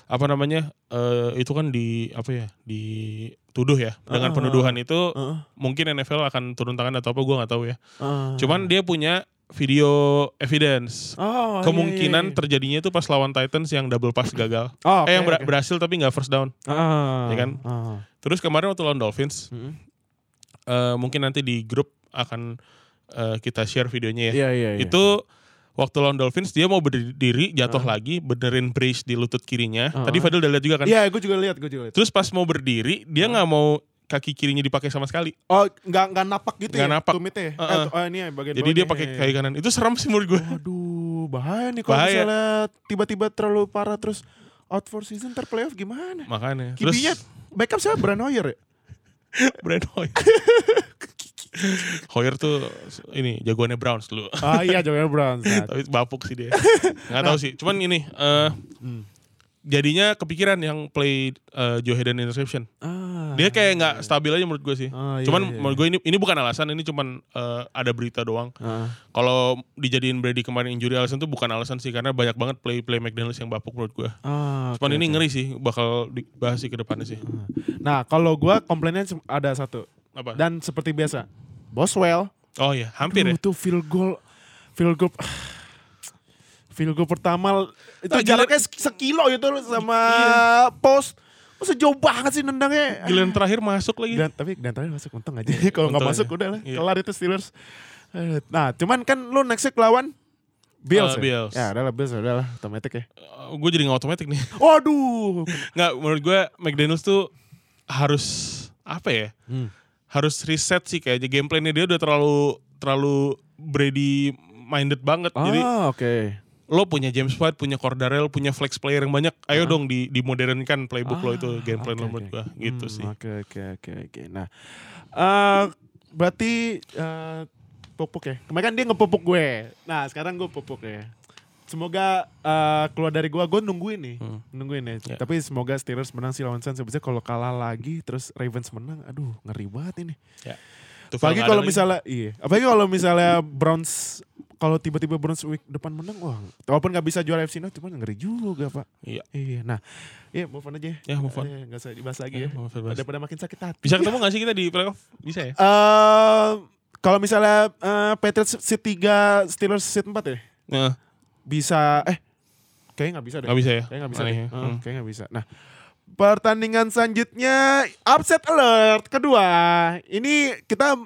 apa namanya eh, itu kan di apa ya dituduh ya dengan Ah. penuduhan itu Heeh, mungkin NFL akan turun tangan atau apa gue nggak tahu ya. heeh. Cuman dia punya video evidence. Oh, iya, Kemungkinan iya, iya. terjadinya itu pas lawan Titans yang double pass gagal. Oh, eh yang ber- oke. berhasil tapi nggak first down. Ah, ya kan? ah. Terus kemarin waktu lawan Dolphins, Mm-mm. eh, mungkin nanti di grup akan eh, kita share videonya ya. Iya, iya, iya. Itu waktu lawan Dolphins dia mau berdiri jatuh Ah. lagi benerin brace di lutut kirinya. Ah. Tadi Fadil udah lihat juga kan. Iya, gue juga lihat, gue juga lihat. Terus pas mau berdiri dia nggak mau kaki kirinya dipakai sama sekali. Oh, nggak nggak napak gitu Nggak ya? napak. Tumitnya ya? Heeh. Eh, oh, ini ya bagian Jadi dia bawahnya. pakai kaki kanan. Itu serem sih menurut gue. Waduh, bahaya nih kalau Bahaya. misalnya tiba-tiba terlalu parah terus out for season ntar playoff gimana? Makanya. Kibinya Terus backup siapa? Brand Hoyer ya? Brand Hoyer. Hoyer tuh ini jagoannya Browns dulu. Ah iya, Joel Browns. Nah, Tapi bapuk sih dia. Nggak tahu sih. Cuman ini eh Hmm. jadinya kepikiran yang play eh, Joe Hayden interception. ah, Dia kayak nggak stabil aja menurut gue sih. Ah, iya, cuman iya, menurut gue ini ini bukan alasan, ini cuman eh, ada berita doang. ah. Kalau dijadiin Brady kemarin injury alasan tuh bukan alasan sih karena banyak banget play play McDaniels yang bapuk menurut gue. Ah, Cuman oke, ini oke. ngeri sih bakal dibahas sih ke depannya sih. Nah, kalau gua komplainnya ada satu Apa? dan seperti biasa, Boswell oh iya, hampir ya. Tuh, tuh field goal, field goal, field goal pertama itu Ah, jaraknya sek- sekilo itu sama post. Masa jauh banget sih nendangnya. Giliran terakhir masuk lagi. Dan, tapi dan terakhir masuk untung aja. Kalau nggak masuk ya. udah lah, Iya. kelar itu Steelers. Eh, Nah, cuman kan lu next week lawan Bills. Eh, ya? Bills. Ya, udah lah Bills, udah lah, otomatis ya. gue jadi nggak otomatis nih. Waduh. Nggak, menurut gue McDaniels tuh harus apa ya? Hmm. Harus reset sih kayaknya gameplaynya dia udah terlalu terlalu Brady minded banget. Jadi Ah, oke. lo punya James White, punya Cordarrelle, punya flex player yang banyak. Ayo dong di dimodernkan playbook lo itu Ah, gameplan lo menurut oke. gue gitu Hmm, sih. Oke, oke, oke, oke. Nah, eh berarti eh pupuk ya. Kemarin kan dia ngepupuk gue. Nah, sekarang gue pupuk ya. Semoga eh, keluar dari gue, gue nungguin nih, Hmm. nungguin ya. Ya. Tapi semoga Steelers menang sih lawan Suns. Biasanya kalau kalah lagi, terus Ravens menang, aduh ngeri banget ini. Tuh, Apalagi nggak kalau misalnya, iya. Apalagi kalau misalnya Browns, kalau tiba-tiba Browns week depan menang, wah. Walaupun nggak bisa juara FC North, cuman ngeri juga pak. Iya. Iya, nah, iya move on aja. Ya, move on. Eh, nggak usah dibahas lagi Ya, ya. on, bahas. Daripada makin sakit hati. Bisa ketemu gak sih kita di playoff? Bisa ya? Eh kalau misalnya eh, Patriots seat 3, Steelers seat 4 ya? Nah, Bisa, eh kayaknya nggak bisa deh. Nggak bisa ya? Kayaknya nggak bisa Aneh deh. ya. Hmm. Kayaknya nggak bisa. Nah, pertandingan selanjutnya upset alert kedua. Ini kita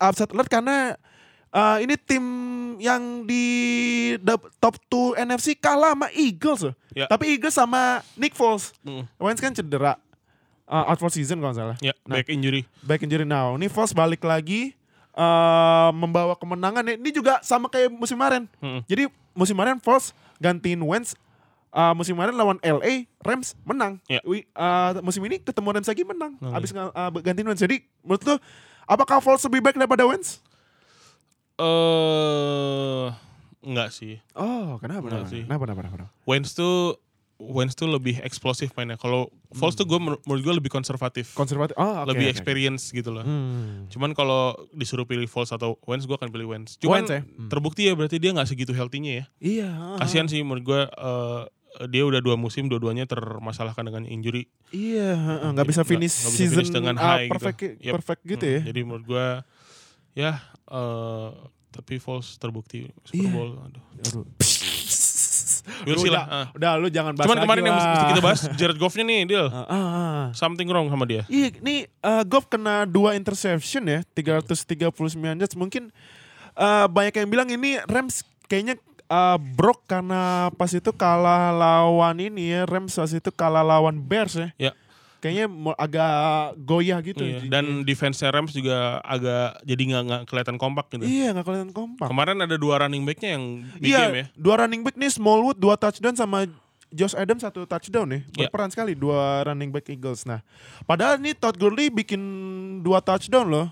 upset alert karena eh, ini tim yang di top 2 NFC kalah sama Eagles. Ya. Tapi Eagles sama Nick Foles. mm, Wentz kan cedera. Eh, out for season kalau salah. ya Nah. back injury. back injury now. Ini Foles balik lagi eh membawa kemenangan. Ini juga sama kayak musim kemarin. Mm. Jadi musim kemarin Foles gantiin Wentz. Eh, musim kemarin lawan LA Rams menang. Ya. Wi- eh, musim ini ketemu Rams lagi menang. Oh, Abis eh, gantiin Wentz. Jadi menurut lu apakah Foles lebih baik daripada Wentz? Eh, enggak sih. Oh, kenapa? Enggak Kenapa? sih. Kenapa? Kenapa? kenapa? Wentz tuh Wentz tuh lebih eksplosif mainnya. Kalau Foles tuh gue menurut gue lebih konservatif, Konservatif. Oh, oke. lebih oke. experience gitu loh. Hmm. Cuman kalau disuruh pilih Foles atau Wentz, gue akan pilih Wentz. Cuman Wentz ya? Hmm. terbukti ya berarti dia nggak segitu healthy-nya ya. Iya. Kasihan sih menurut gue. eh, dia udah dua musim, dua-duanya termasalahkan dengan injury. Iya, nggak bisa finish bisa season finish dengan ah, high gitu. perfect Yep. perfect gitu Hmm, ya. Jadi menurut gue, ya eh, tapi Foles terbukti Super Iya. Bowl. Aduh. Aduh. Udah, lah. ah. udah lu jangan bahas Cuman kemarin yang lah. mesti kita bahas Jared Goff-nya nih, Deal. Ah, ah, ah. Something wrong sama dia. Iya, ini uh, Goff kena dua interception ya, 339 yards. Mungkin uh, banyak yang bilang ini Rams kayaknya uh, broke karena pas itu kalah lawan ini ya, Rams pas itu kalah lawan Bears ya. Ya. Kayaknya agak goyah gitu. Iya, Dan defense Rams juga agak jadi nggak nggak kelihatan kompak gitu. Iya, nggak kelihatan kompak. Kemarin ada dua running backnya yang big Iya, game ya. dua running back nih Smallwood dua touchdown sama Josh Adams satu touchdown nih. Iya. Berperan sekali dua running back Eagles. Nah, padahal nih Todd Gurley bikin dua touchdown loh.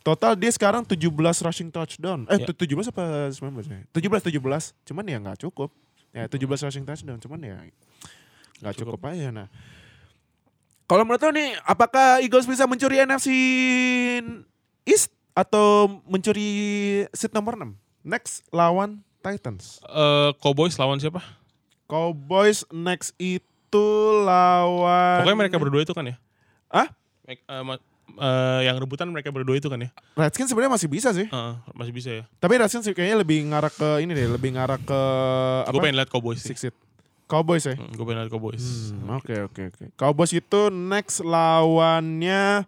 Total dia sekarang 17 rushing touchdown. Eh, Iya. tu- 17 apa 19 ya? 17 17. Cuman ya nggak cukup. Ya 17 rushing touchdown cuman ya nggak Cukup. cukup. aja nah. Kalau menurut lo nih, apakah Eagles bisa mencuri NFC East atau mencuri seat nomor 6? Next lawan Titans. Eh, Cowboys lawan siapa? Cowboys next itu lawan Pokoknya mereka berdua itu kan ya? Ah? Eh, eh, yang rebutan mereka berdua itu kan ya? Redskins sebenarnya masih bisa sih. Heeh, masih bisa ya. Tapi Redskins kayaknya lebih ngarah ke ini deh, lebih ngarah ke Gue pengen lihat Cowboys sih. Six seed. Cowboys ya. gue pengen lihat Cowboys. Hmm, Oke oke oke. Cowboys itu next lawannya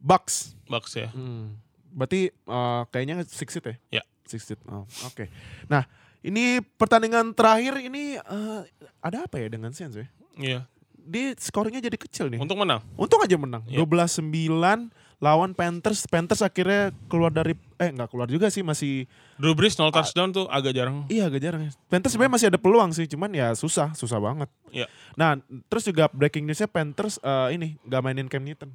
Bucks. Bucks ya. Hmm. Berarti eh, kayaknya six seed ya? Ya. Six seed. Oh, oke. Nah, ini pertandingan terakhir ini eh, ada apa ya dengan Saints ya? Iya. Dia skornya jadi kecil nih. Untuk menang. Untung aja menang. Ya. 12-9 lawan Panthers. Panthers akhirnya keluar dari eh nggak keluar juga sih masih Drew Brees 0 touchdown tuh agak jarang. iya agak jarang ya. Panthers sebenarnya masih ada peluang sih, cuman ya susah, susah banget. Iya. Nah, terus juga breaking newsnya Panthers eh, ini nggak mainin Cam Newton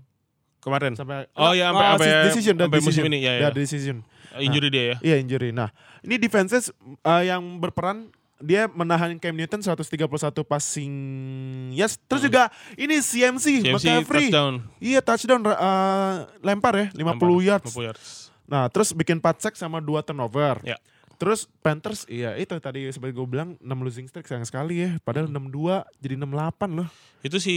Kemarin. sampai Oh iya, sampai- sampai- decision, dan sampai musim decision. ini, ya, Ya, ya. decision. Injury dia ya. Iya injury. Nah, ini defenses eh, yang berperan dia menahan Cam Newton 131 passing yes. Terus juga ini CMC, CMC McCaffrey. touchdown. Iya touchdown eh, lempar ya 50 Lempar, yards. 50 yards. Nah, terus bikin 4 sack sama 2 turnover. Ya. Terus Panthers, iya itu tadi seperti gue bilang 6 losing streak sayang sekali ya. Padahal 6-2 jadi 6-8 loh. Itu si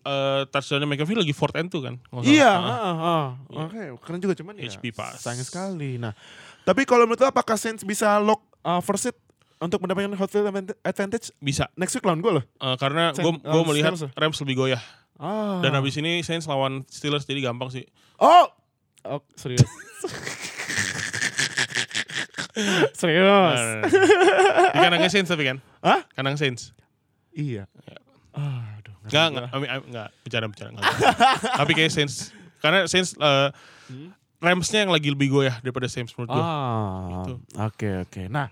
eh touchdownnya McAfee lagi fourth end tuh kan? Iya. Ah. heeh, heeh. Oke, keren juga cuman ya. HP pass. Sayang sekali. Nah, tapi kalau menurut lo apakah Saints bisa lock uh, first seed untuk mendapatkan hot field advant- advantage Bisa. next week lawan gue loh? Eh, karena gue gue melihat Steelers ya? Rams lebih goyah. Ah. Dan habis ini Saints lawan Steelers jadi gampang sih. Oh, oh serius. serius. Nah, nah, nah. Di kandangnya Saints tapi kan? Hah? Kandang Saints. Iya. Aduh. Enggak, enggak, I mean, I- enggak, bicara bicara enggak. Tapi kayak Saints karena Saints eh, Ramsnya yang lagi lebih goyah daripada Saints menurut gue. Ah, Gitu. oke oke. Nah,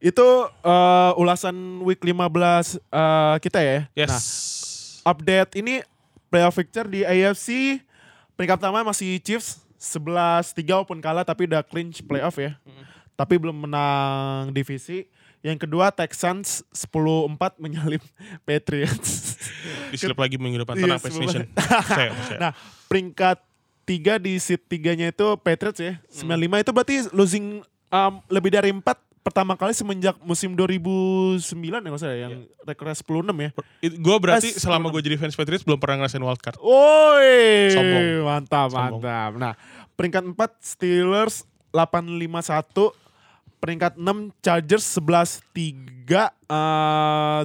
itu eh, ulasan week 15 eh, kita ya. Yes. Nah, update ini playoff picture di AFC peringkat pertama masih Chiefs 11-3 walaupun kalah tapi udah clinch playoff ya. Tapi belum menang divisi. Yang kedua Texans 10-4 menyalip Patriots. Diselip lagi minggu depan Iya, tenang Nation. Percaya. nah, peringkat tiga di seat tiganya itu Patriots ya. Hmm. 95 itu berarti losing um, lebih dari 4 pertama kali semenjak musim 2009 ya nggak usah yang rekornya 10-6 ya. gue berarti Eh, selama gue jadi fans Patriots belum pernah ngerasain wildcard. Woi, Sombong. mantap, Sombong. mantap. Nah, peringkat 4 Steelers 851, peringkat 6 Chargers 11-3 eh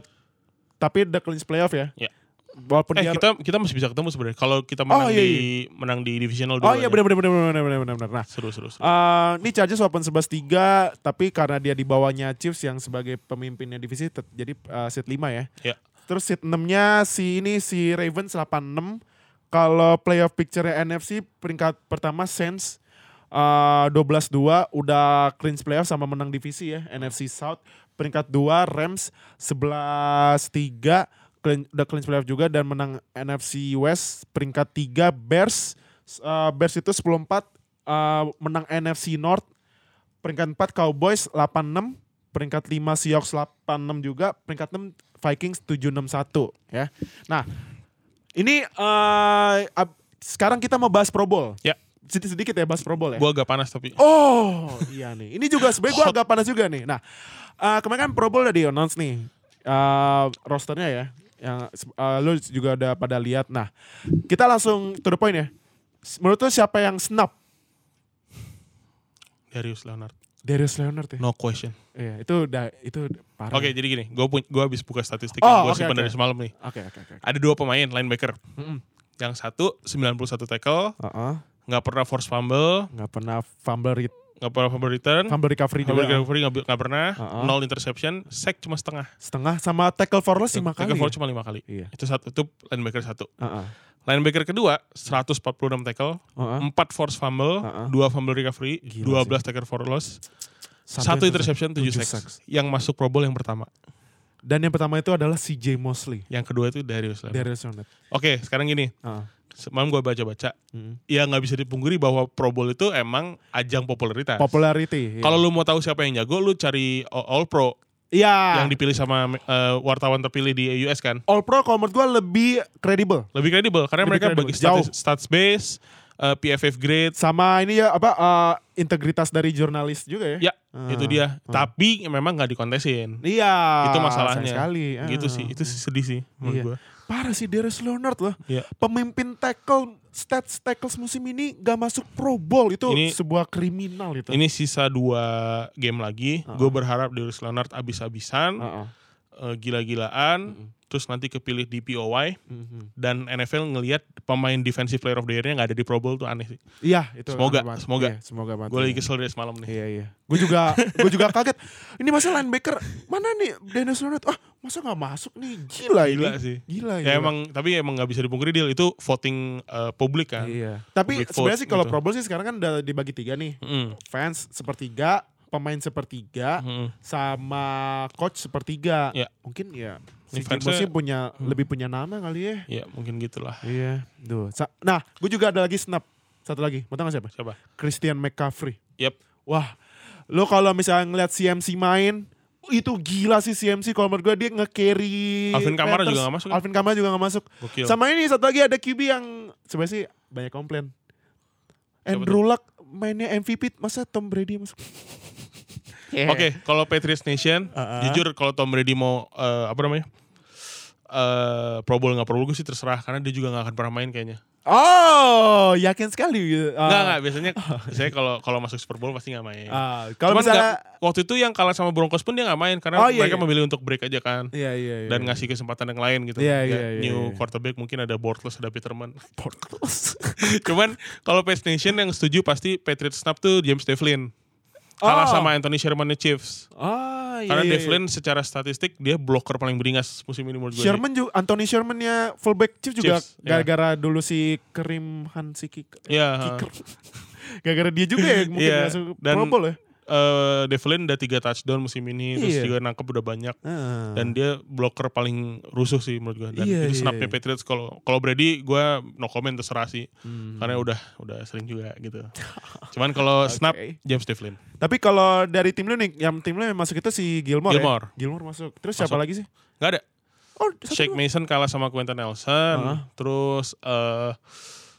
tapi udah clinch playoff ya. Ya. Walaupun Eh dia kita kita masih bisa ketemu sebenarnya. Kalau kita menang iya, di menang di divisional Oh iya benar benar benar benar benar benar benar. Nah, Seru seru seru. eh ini Chargers walaupun 11-3 tapi karena dia di bawahnya Chiefs yang sebagai pemimpinnya divisi jadi eh, seat 5 ya. Ya. Terus seat 6-nya si ini si Ravens 86. Kalau playoff picture NFC peringkat pertama Saints eh 12-2 udah clinch playoff sama menang divisi ya NFC South. Peringkat 2 Rams 11-3 clean- udah clinch playoff juga dan menang NFC West. Peringkat 3 Bears eh, Bears itu 10-4 eh, menang NFC North. Peringkat 4 Cowboys 86, peringkat 5 Seahawks 86 juga, peringkat 6 Vikings 761 ya. Nah, ini eh ab- sekarang kita mau bahas Pro Bowl. Ya. Sedikit-sedikit ya bahas Pro Bowl ya. Gue agak panas tapi. Oh, iya nih. Ini juga sebenarnya gue agak panas juga nih. Nah, eh, kemarin kan Pro Bowl udah di announce nih. eh, rosternya ya. Yang eh, lu juga udah pada lihat. Nah, kita langsung to the point ya. Menurut lu siapa yang snap? Darius Leonard. Darius Leonard ya. No question. Iya, itu udah itu parah. Oke, jadi gini, gue gue habis buka statistik Oh, yang gue oke, simpan oke. dari semalam nih. Oke, oke, oke. Ada dua pemain linebacker. Mm-mm. Yang satu 91 tackle, Heeh. nggak pernah force fumble, Nggak pernah fumble, re- nggak pernah fumble return, fumble recovery fumble juga. recovery nggak nggak pernah, Uh-uh. nol interception, sack cuma setengah. Setengah sama tackle for loss lima Tackle kali. for ya? cuma lima kali. Iya. Itu satu, itu linebacker satu. Heeh. Linebacker kedua 146 tackle, Heeh. 4 force fumble. 2 fumble recovery, Gila 12 tackle for loss, Satu satu interception, 7 tujuh sacks. Yang masuk Pro Bowl yang pertama. Dan yang pertama itu adalah CJ Mosley. Yang kedua itu Darius Leonard. Darius Leonard. Oke, sekarang gini. Heeh. Semalam gue baca-baca. Mm. Ya nggak bisa dipungkiri bahwa Pro Bowl itu emang ajang popularitas. Popularity. iya. Kalau lu mau tahu siapa yang jago, lu cari All Pro. Iya. yang dipilih sama eh, wartawan terpilih di US kan. All Pro kalau menurut gue lebih kredibel. Lebih kredibel karena Lebih mereka kredibel, bagi stats, stats base, eh, PFF grade. Sama ini ya apa eh, integritas dari jurnalis juga ya. Ya, itu dia. Tapi memang nggak dikontesin. Iya. itu masalahnya. sekali. Gitu Ah. sih. Itu sih sedih sih menurut Iya. gua. Parah sih Darius Leonard loh. Iya. Pemimpin tackle stats tackles musim ini gak masuk Pro Bowl itu Ini- sebuah kriminal itu. Ini sisa dua game lagi. Uh-uh. Gue berharap Darius Leonard abis-abisan, Heeh. eh, gila-gilaan, terus nanti kepilih di POY Mhm. dan NFL ngelihat pemain defensive player of the year-nya nggak ada di Pro Bowl tuh aneh sih. Iya itu. Semoga, aneh semoga. Iya, semoga banget. Gue lagi iya. kesel dari semalam nih. Iya iya. Gue juga gue juga kaget. Ini masa linebacker mana nih Dennis Leonard? Ah masa nggak masuk nih? Gila, Gila ini. sih. Gila Ya gila. emang tapi emang nggak bisa dipungkiri deal itu voting eh, publik kan. Iya. Tapi sebenarnya sih kalau gitu. Pro Bowl sih sekarang kan udah dibagi tiga nih. Mm, Fans sepertiga, pemain sepertiga, mm. sama coach sepertiga. Ya. Mungkin ya. Si Jimbo sih punya lebih punya nama kali ya. Ya mungkin gitulah. Iya. Duh. Sa- Nah, gue juga ada lagi snap. Satu lagi. Mau tau gak siapa? Siapa? Christian McCaffrey. Yep. Wah, lo kalau misalnya ngeliat CMC main, itu gila sih CMC kalau menurut gue dia nge-carry Alvin Kamara Panthers. juga nggak masuk kan? Alvin Kamara juga gak masuk. Gokil. Sama ini satu lagi ada QB yang sebenarnya sih banyak komplain. Andrew Luck mainnya MVP, masa Tom Brady masuk? Oke, kalau Patriots Nation, Uh-uh. jujur kalau Tom Brady mau eh, apa namanya? Eh Pro Bowl nggak Pro Bowl gue sih terserah karena dia juga nggak akan pernah main kayaknya. Oh, yakin sekali. gitu. Ah. Nggak nggak biasanya biasanya kalau kalau masuk Super Bowl pasti nggak main. Ah, kalau Cuman misalnya nggak- waktu itu yang kalah sama Broncos pun dia nggak main karena Oh, iya, mereka iya. memilih untuk break aja kan. Iya, iya, iya. Dan ngasih kesempatan yang lain gitu. Iya, Ya, iya, iya, New iya. quarterback mungkin ada Bortles, ada Peterman. Portals. Cuman kalau Pats Nation yang setuju pasti Patriots snap tuh James Devlin. Kalah Oh. sama Anthony Sherman Chiefs. Ah, iya, Karena iya, iya. Devlin secara statistik dia blocker paling beringas musim ini menurut gue. Sherman juga Anthony Sherman-nya fullback Chiefs juga Chiefs, iya. gara-gara dulu si Karim Han si kick, Iya. kicker. gara-gara dia juga ya mungkin Iya, masuk dan- Pro Bowl ya. Eh Devlin udah tiga touchdown musim ini, terus Iya. juga nangkep udah banyak. Ah. Dan dia blocker paling rusuh sih menurut gue. Dan Iya, itu iya, snapnya iya. Patriots kalau kalau Brady gue no comment terserah sih. Hmm. Karena udah udah sering juga gitu. Cuman kalau snap Oke. James Devlin. Tapi kalau dari tim lu nih, yang tim lu yang masuk itu si Gilmore, Gilmore. ya? Gilmore masuk. Terus siapa Masuk. lagi sih? Gak ada. Oh, Shake. Mason kalah sama Quentin Nelson. Heeh. Terus eh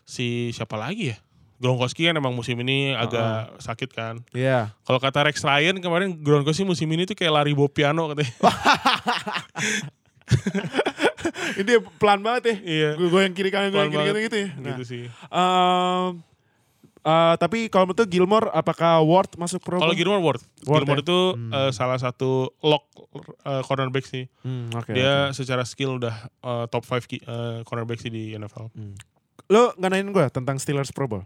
si siapa lagi ya? Gronkowski kan emang musim ini agak sakit kan. Iya. Kalau kata Rex Ryan kemarin Gronkowski musim ini tuh kayak lari bawa piano katanya. Ini pelan banget ya. Iya. Gue yang kiri kanan, yang kiri kanan gitu ya. Nah, gitu sih. ehm, eh, tapi kalau menurut Gilmore, apakah Ward masuk Pro Kalau? Gilmore Ward, Ward Gilmore ya? itu eh, salah satu lock eh, cornerback sih. Hmm, oke, Dia oke. secara skill udah eh, top 5 cornerback sih di NFL. Lo nggak nanyain gue tentang Steelers Pro Bowl?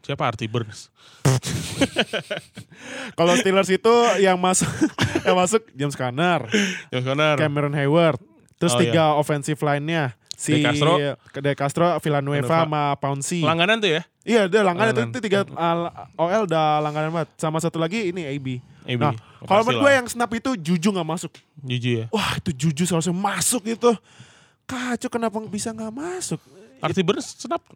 Siapa Artie Burns? Kalau Steelers itu yang masuk yang masuk James Conner, James Conner. Cameron Hayward, terus Oh, tiga offensive line-nya si De Castro. De Castro, Villanueva, sama Pouncy. Langganan tuh ya? Iya, dia langganan itu, Langganan. itu tiga uh, OL udah langganan banget. Sama satu lagi ini AB. AB. Nah, kalau menurut gue yang snap itu Juju nggak masuk. Jujur ya. Wah, itu Juju seharusnya masuk itu. Kacau kenapa bisa nggak masuk? Artie Burns snap.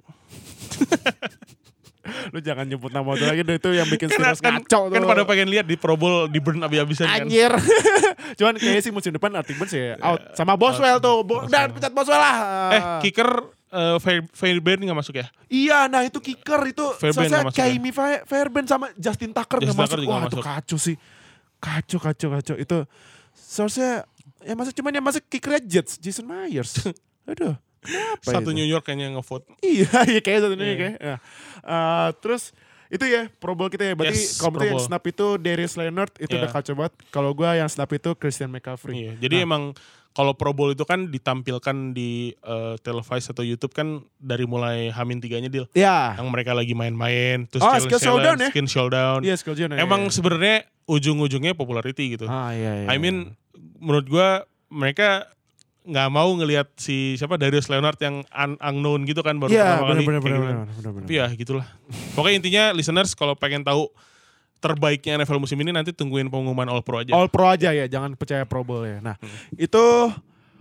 Lu jangan nyebut nama itu lagi itu yang bikin Kan, Steelers kan, ngaco tuh. kan pada pengen lihat di Pro Bowl di burn abis-abisan kan. Anjir. Cuman kayaknya sih musim depan Artie Burns ya out. Sama Boswell tuh. Bo- Dan pecat Boswell lah. Eh, kicker eh, Fair, Fairbairn nggak masuk ya? Iya, nah itu kicker itu Fairbairn masuk ya? Kaimi Fa- Fairbairn sama Justin Tucker Justin masuk. Tucker juga Wah, nggak itu masuk. kacau sih. Kacau, kacau, kacau. Itu seharusnya yang masuk cuman yang masuk kickernya Jets, Jason Myers. Aduh. Kenapa Satu itu? New York kayaknya ngevote. Iya, iya kayak satu ini Iya. kayak. Ya. Eh, terus itu ya Pro Bowl kita ya. Berarti Yes, kalau yang snap itu Darius Leonard itu Iya. udah kacau banget. Kalau gua yang snap itu Christian McCaffrey. Iya. Jadi Nah. emang kalau Pro Bowl itu kan ditampilkan di eh, televise atau YouTube kan dari mulai Hamin tiganya deal. Iya. Yang mereka lagi main-main, terus Oh, challenge- skill showdown ya? skin showdown. Iya, skill John. Emang sebenarnya ujung-ujungnya popularity gitu. Ah, iya, iya. I mean menurut gua mereka nggak mau ngelihat si siapa Darius Leonard yang un- unknown gitu kan baru Iya, pertama kali. benar kayak benar gitu. benar benar. benar. Tapi ya gitulah. Pokoknya intinya listeners kalau pengen tahu terbaiknya NFL musim ini nanti tungguin pengumuman All Pro aja. All Pro aja ya, jangan percaya Pro Bowl ya. Nah, Hmm. itu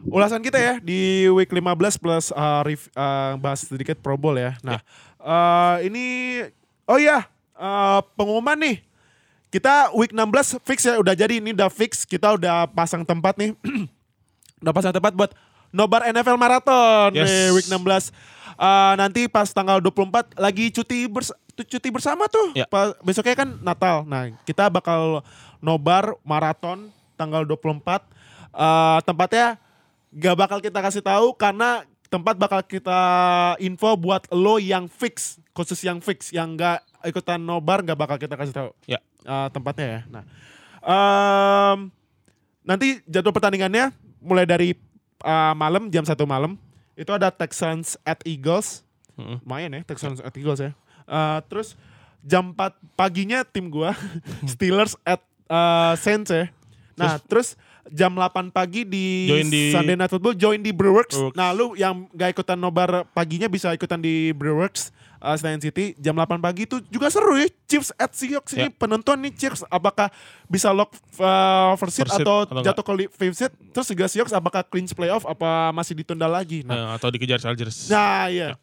ulasan kita ya di week 15 plus uh, rev- uh, bahas sedikit Pro Bowl ya. Nah, uh, ini oh iya, uh, pengumuman nih. kita week 16 fix ya udah jadi ini udah fix kita udah pasang tempat nih. udah pasang tempat buat nobar NFL Marathon Yes. nih week 16. Eh, nanti pas tanggal 24 lagi cuti bers- cuti bersama tuh. Ya. Pa- besoknya kan Natal. Nah, kita bakal nobar maraton tanggal 24. Eh, tempatnya gak bakal kita kasih tahu karena tempat bakal kita info buat lo yang fix, khusus yang fix, yang gak ikutan nobar gak bakal kita kasih tahu Ya. eh, tempatnya ya. Nah, em, nanti jadwal pertandingannya mulai dari eh, malam jam satu malam itu ada Texans at Eagles, Mm-mm. lumayan ya Texans at Eagles ya. Eh, terus jam 4 paginya tim gua Steelers at eh, Saints ya. Nah, terus jam 8 pagi di, Join di- Sunday Night Football join di Brewworks. Brewworks. Nah, lu yang gak ikutan nobar paginya bisa ikutan di Brewworks uh, Senayan City jam 8 pagi itu juga seru ya. Chiefs at Seahawks ini Ya. penentuan nih Chiefs apakah bisa lock uh, first seat First seat atau, atau jatuh ke li- fifth seat. Terus juga Seahawks apakah clinch playoff apa masih ditunda lagi. Nah, Eh, atau dikejar Chargers. Nah, iya.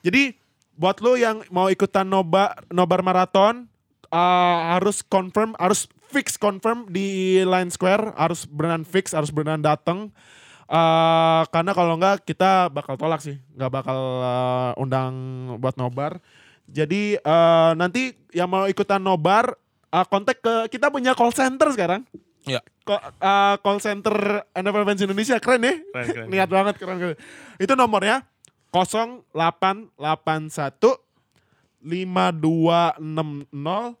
Jadi buat lo yang mau ikutan nobar nobar maraton uh, harus confirm, harus fix confirm di Line Square, harus beneran fix, harus beneran datang. Uh, karena kalau enggak kita bakal tolak sih, nggak bakal uh, undang buat nobar. Jadi uh, nanti yang mau ikutan nobar, uh, kontak ke kita punya call center sekarang. Ya. Uh, call center NFL Fans Indonesia keren ya. Keren, keren. Niat banget keren, keren. Itu nomornya 0881 5260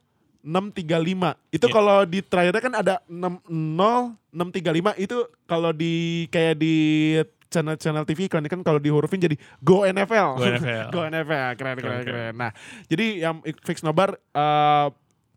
635. Itu Iya. kalau di terakhirnya kan ada 60 635 itu kalau di kayak di channel-channel TV kan kan kalau dihurufin jadi Go NFL. Go NFL. Go NFL. Keren keren Keren, keren. Nah, jadi yang fix nobar eh,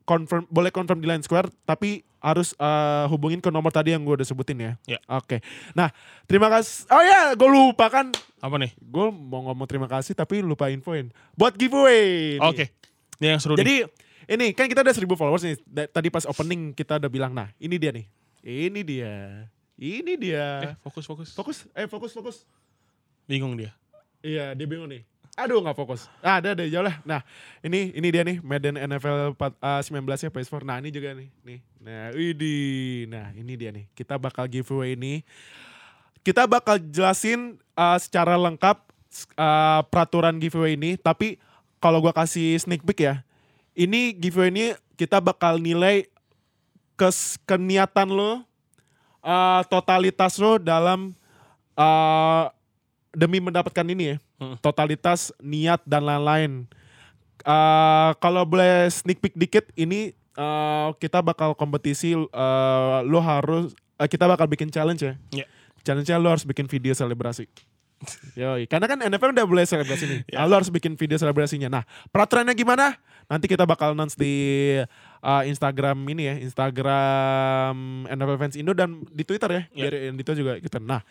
confirm boleh confirm di Line Square tapi harus eh, hubungin ke nomor tadi yang gue udah sebutin ya. Ya. Oke. Nah, terima kasih. Oh ya, gue lupa kan Apa nih? gue mau ngomong terima kasih tapi lupa infoin buat giveaway. Oke. Ini yang seru nih. Ini kan kita udah 1000 followers nih. Tadi pas opening kita udah bilang, nah ini dia nih. Ini dia. Ini dia. Eh, fokus fokus. Fokus, eh fokus, fokus. Bingung dia. Iya, dia bingung nih. Aduh nggak fokus. Ah, ada ada jauh lah. Nah, ini ini dia nih Madden NFL 4, uh, 19 ya PS4. Nah, ini juga nih. Nih. Nah, ini. Nah, ini dia nih. Kita bakal giveaway ini. Kita bakal jelasin uh, secara lengkap uh, peraturan giveaway ini, tapi kalau gua kasih sneak peek ya. Ini giveaway ini kita bakal nilai kes keniatan lo, uh, totalitas lo dalam uh, demi mendapatkan ini ya, Hmm. totalitas niat dan lain-lain. Uh, kalau boleh sneak peek dikit, ini uh, kita bakal kompetisi, uh, lo harus, uh, kita bakal bikin challenge ya. Ya. Challenge-nya lo harus bikin video selebrasi. Yoi, karena kan NFL udah boleh selebrasi nih. Nah, lo harus bikin video selebrasinya. Nah, peraturannya gimana? Nanti kita bakal announce di uh, Instagram ini ya, Instagram NFL Fans Indo dan di Twitter ya. Ya. Biar yang itu juga kita. Nah,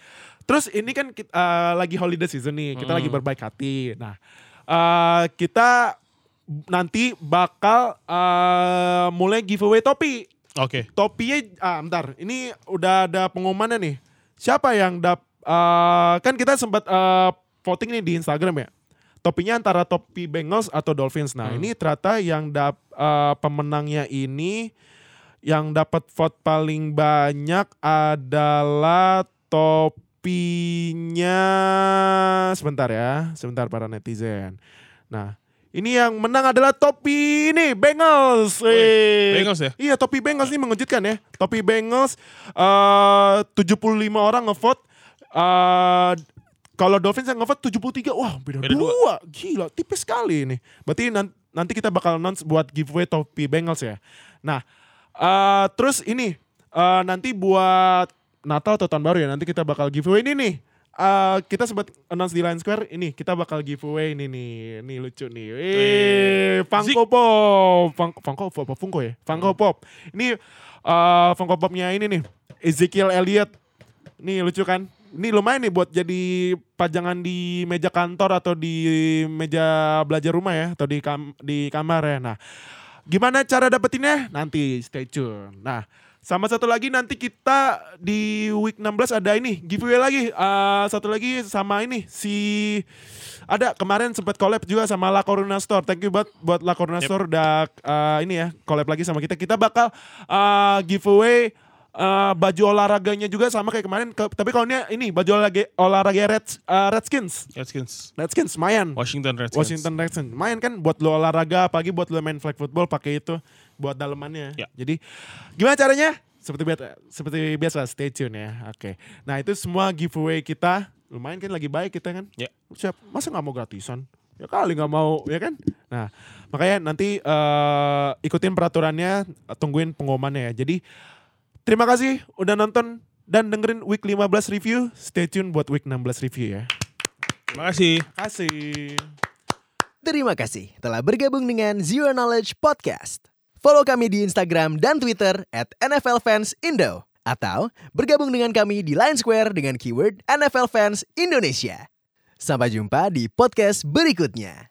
terus ini kan kita, uh, lagi holiday season nih, kita lagi Hmm. berbaik hati. Nah, uh, kita nanti bakal uh, mulai giveaway topi Oke. topinya ah bentar ini udah ada pengumumannya nih siapa yang dap eh, kan kita sempat eh, voting nih di Instagram ya topinya antara topi Bengals atau Dolphins nah Hmm. ini ternyata yang dap eh, pemenangnya ini yang dapat vote paling banyak adalah topinya sebentar ya sebentar para netizen nah ini yang menang adalah topi ini Bengals. Wih. Bengals ya? Iya topi Bengals ini mengejutkan ya. Topi Bengals eh 75 orang ngevote. Eh kalau Dolphins yang ngevote 73. Wah, beda, Beda dua. dua. Gila, tipis sekali ini. Berarti nan- nanti kita bakal announce buat giveaway topi Bengals ya. Nah, eh terus ini eh nanti buat Natal atau tahun baru ya. Nanti kita bakal giveaway ini nih. Eh, kita sempat announce di Line Square ini kita bakal giveaway ini nih ini lucu nih eh Funko Pop Fun- Funko Pop apa Funko ya Funko Pop ini eh Funko Popnya ini nih Ezekiel Elliott nih lucu kan ini lumayan nih buat jadi pajangan di meja kantor atau di meja belajar rumah ya atau di kam di kamar ya nah gimana cara dapetinnya nanti stay tune nah Sama satu lagi nanti kita di week 16 ada ini giveaway lagi. Eh, satu lagi sama ini si ada kemarin sempat collab juga sama La Corona Store. Thank you buat buat La Corona Yep. Store udah eh, ini ya collab lagi sama kita. Kita bakal eh, giveaway eh, baju olahraganya juga sama kayak kemarin. Ke- tapi kalau ini ini baju olahraga olahraga Reds, eh, Redskins. Redskins. Redskins lumayan. Washington Redskins. Washington Redskins. Main kan buat lo olahraga, apalagi buat lo main flag football pakai itu buat dalemannya. Ya. Jadi gimana caranya? Seperti biasa, seperti biasa stay tune ya. Oke. Nah itu semua giveaway kita lumayan kan lagi baik kita kan. Ya. Siap. Masa nggak mau gratisan? Ya kali nggak mau ya kan. Nah makanya nanti eh, ikutin peraturannya, tungguin pengumumannya ya. Jadi terima kasih udah nonton dan dengerin week 15 review. Stay tune buat week 16 review ya. Terima kasih. Kasih. Terima kasih telah bergabung dengan Zero Knowledge Podcast. Follow kami di Instagram dan Twitter at NFL Fans Indo. Atau bergabung dengan kami di Line Square dengan keyword NFL Fans Indonesia. Sampai jumpa di podcast berikutnya.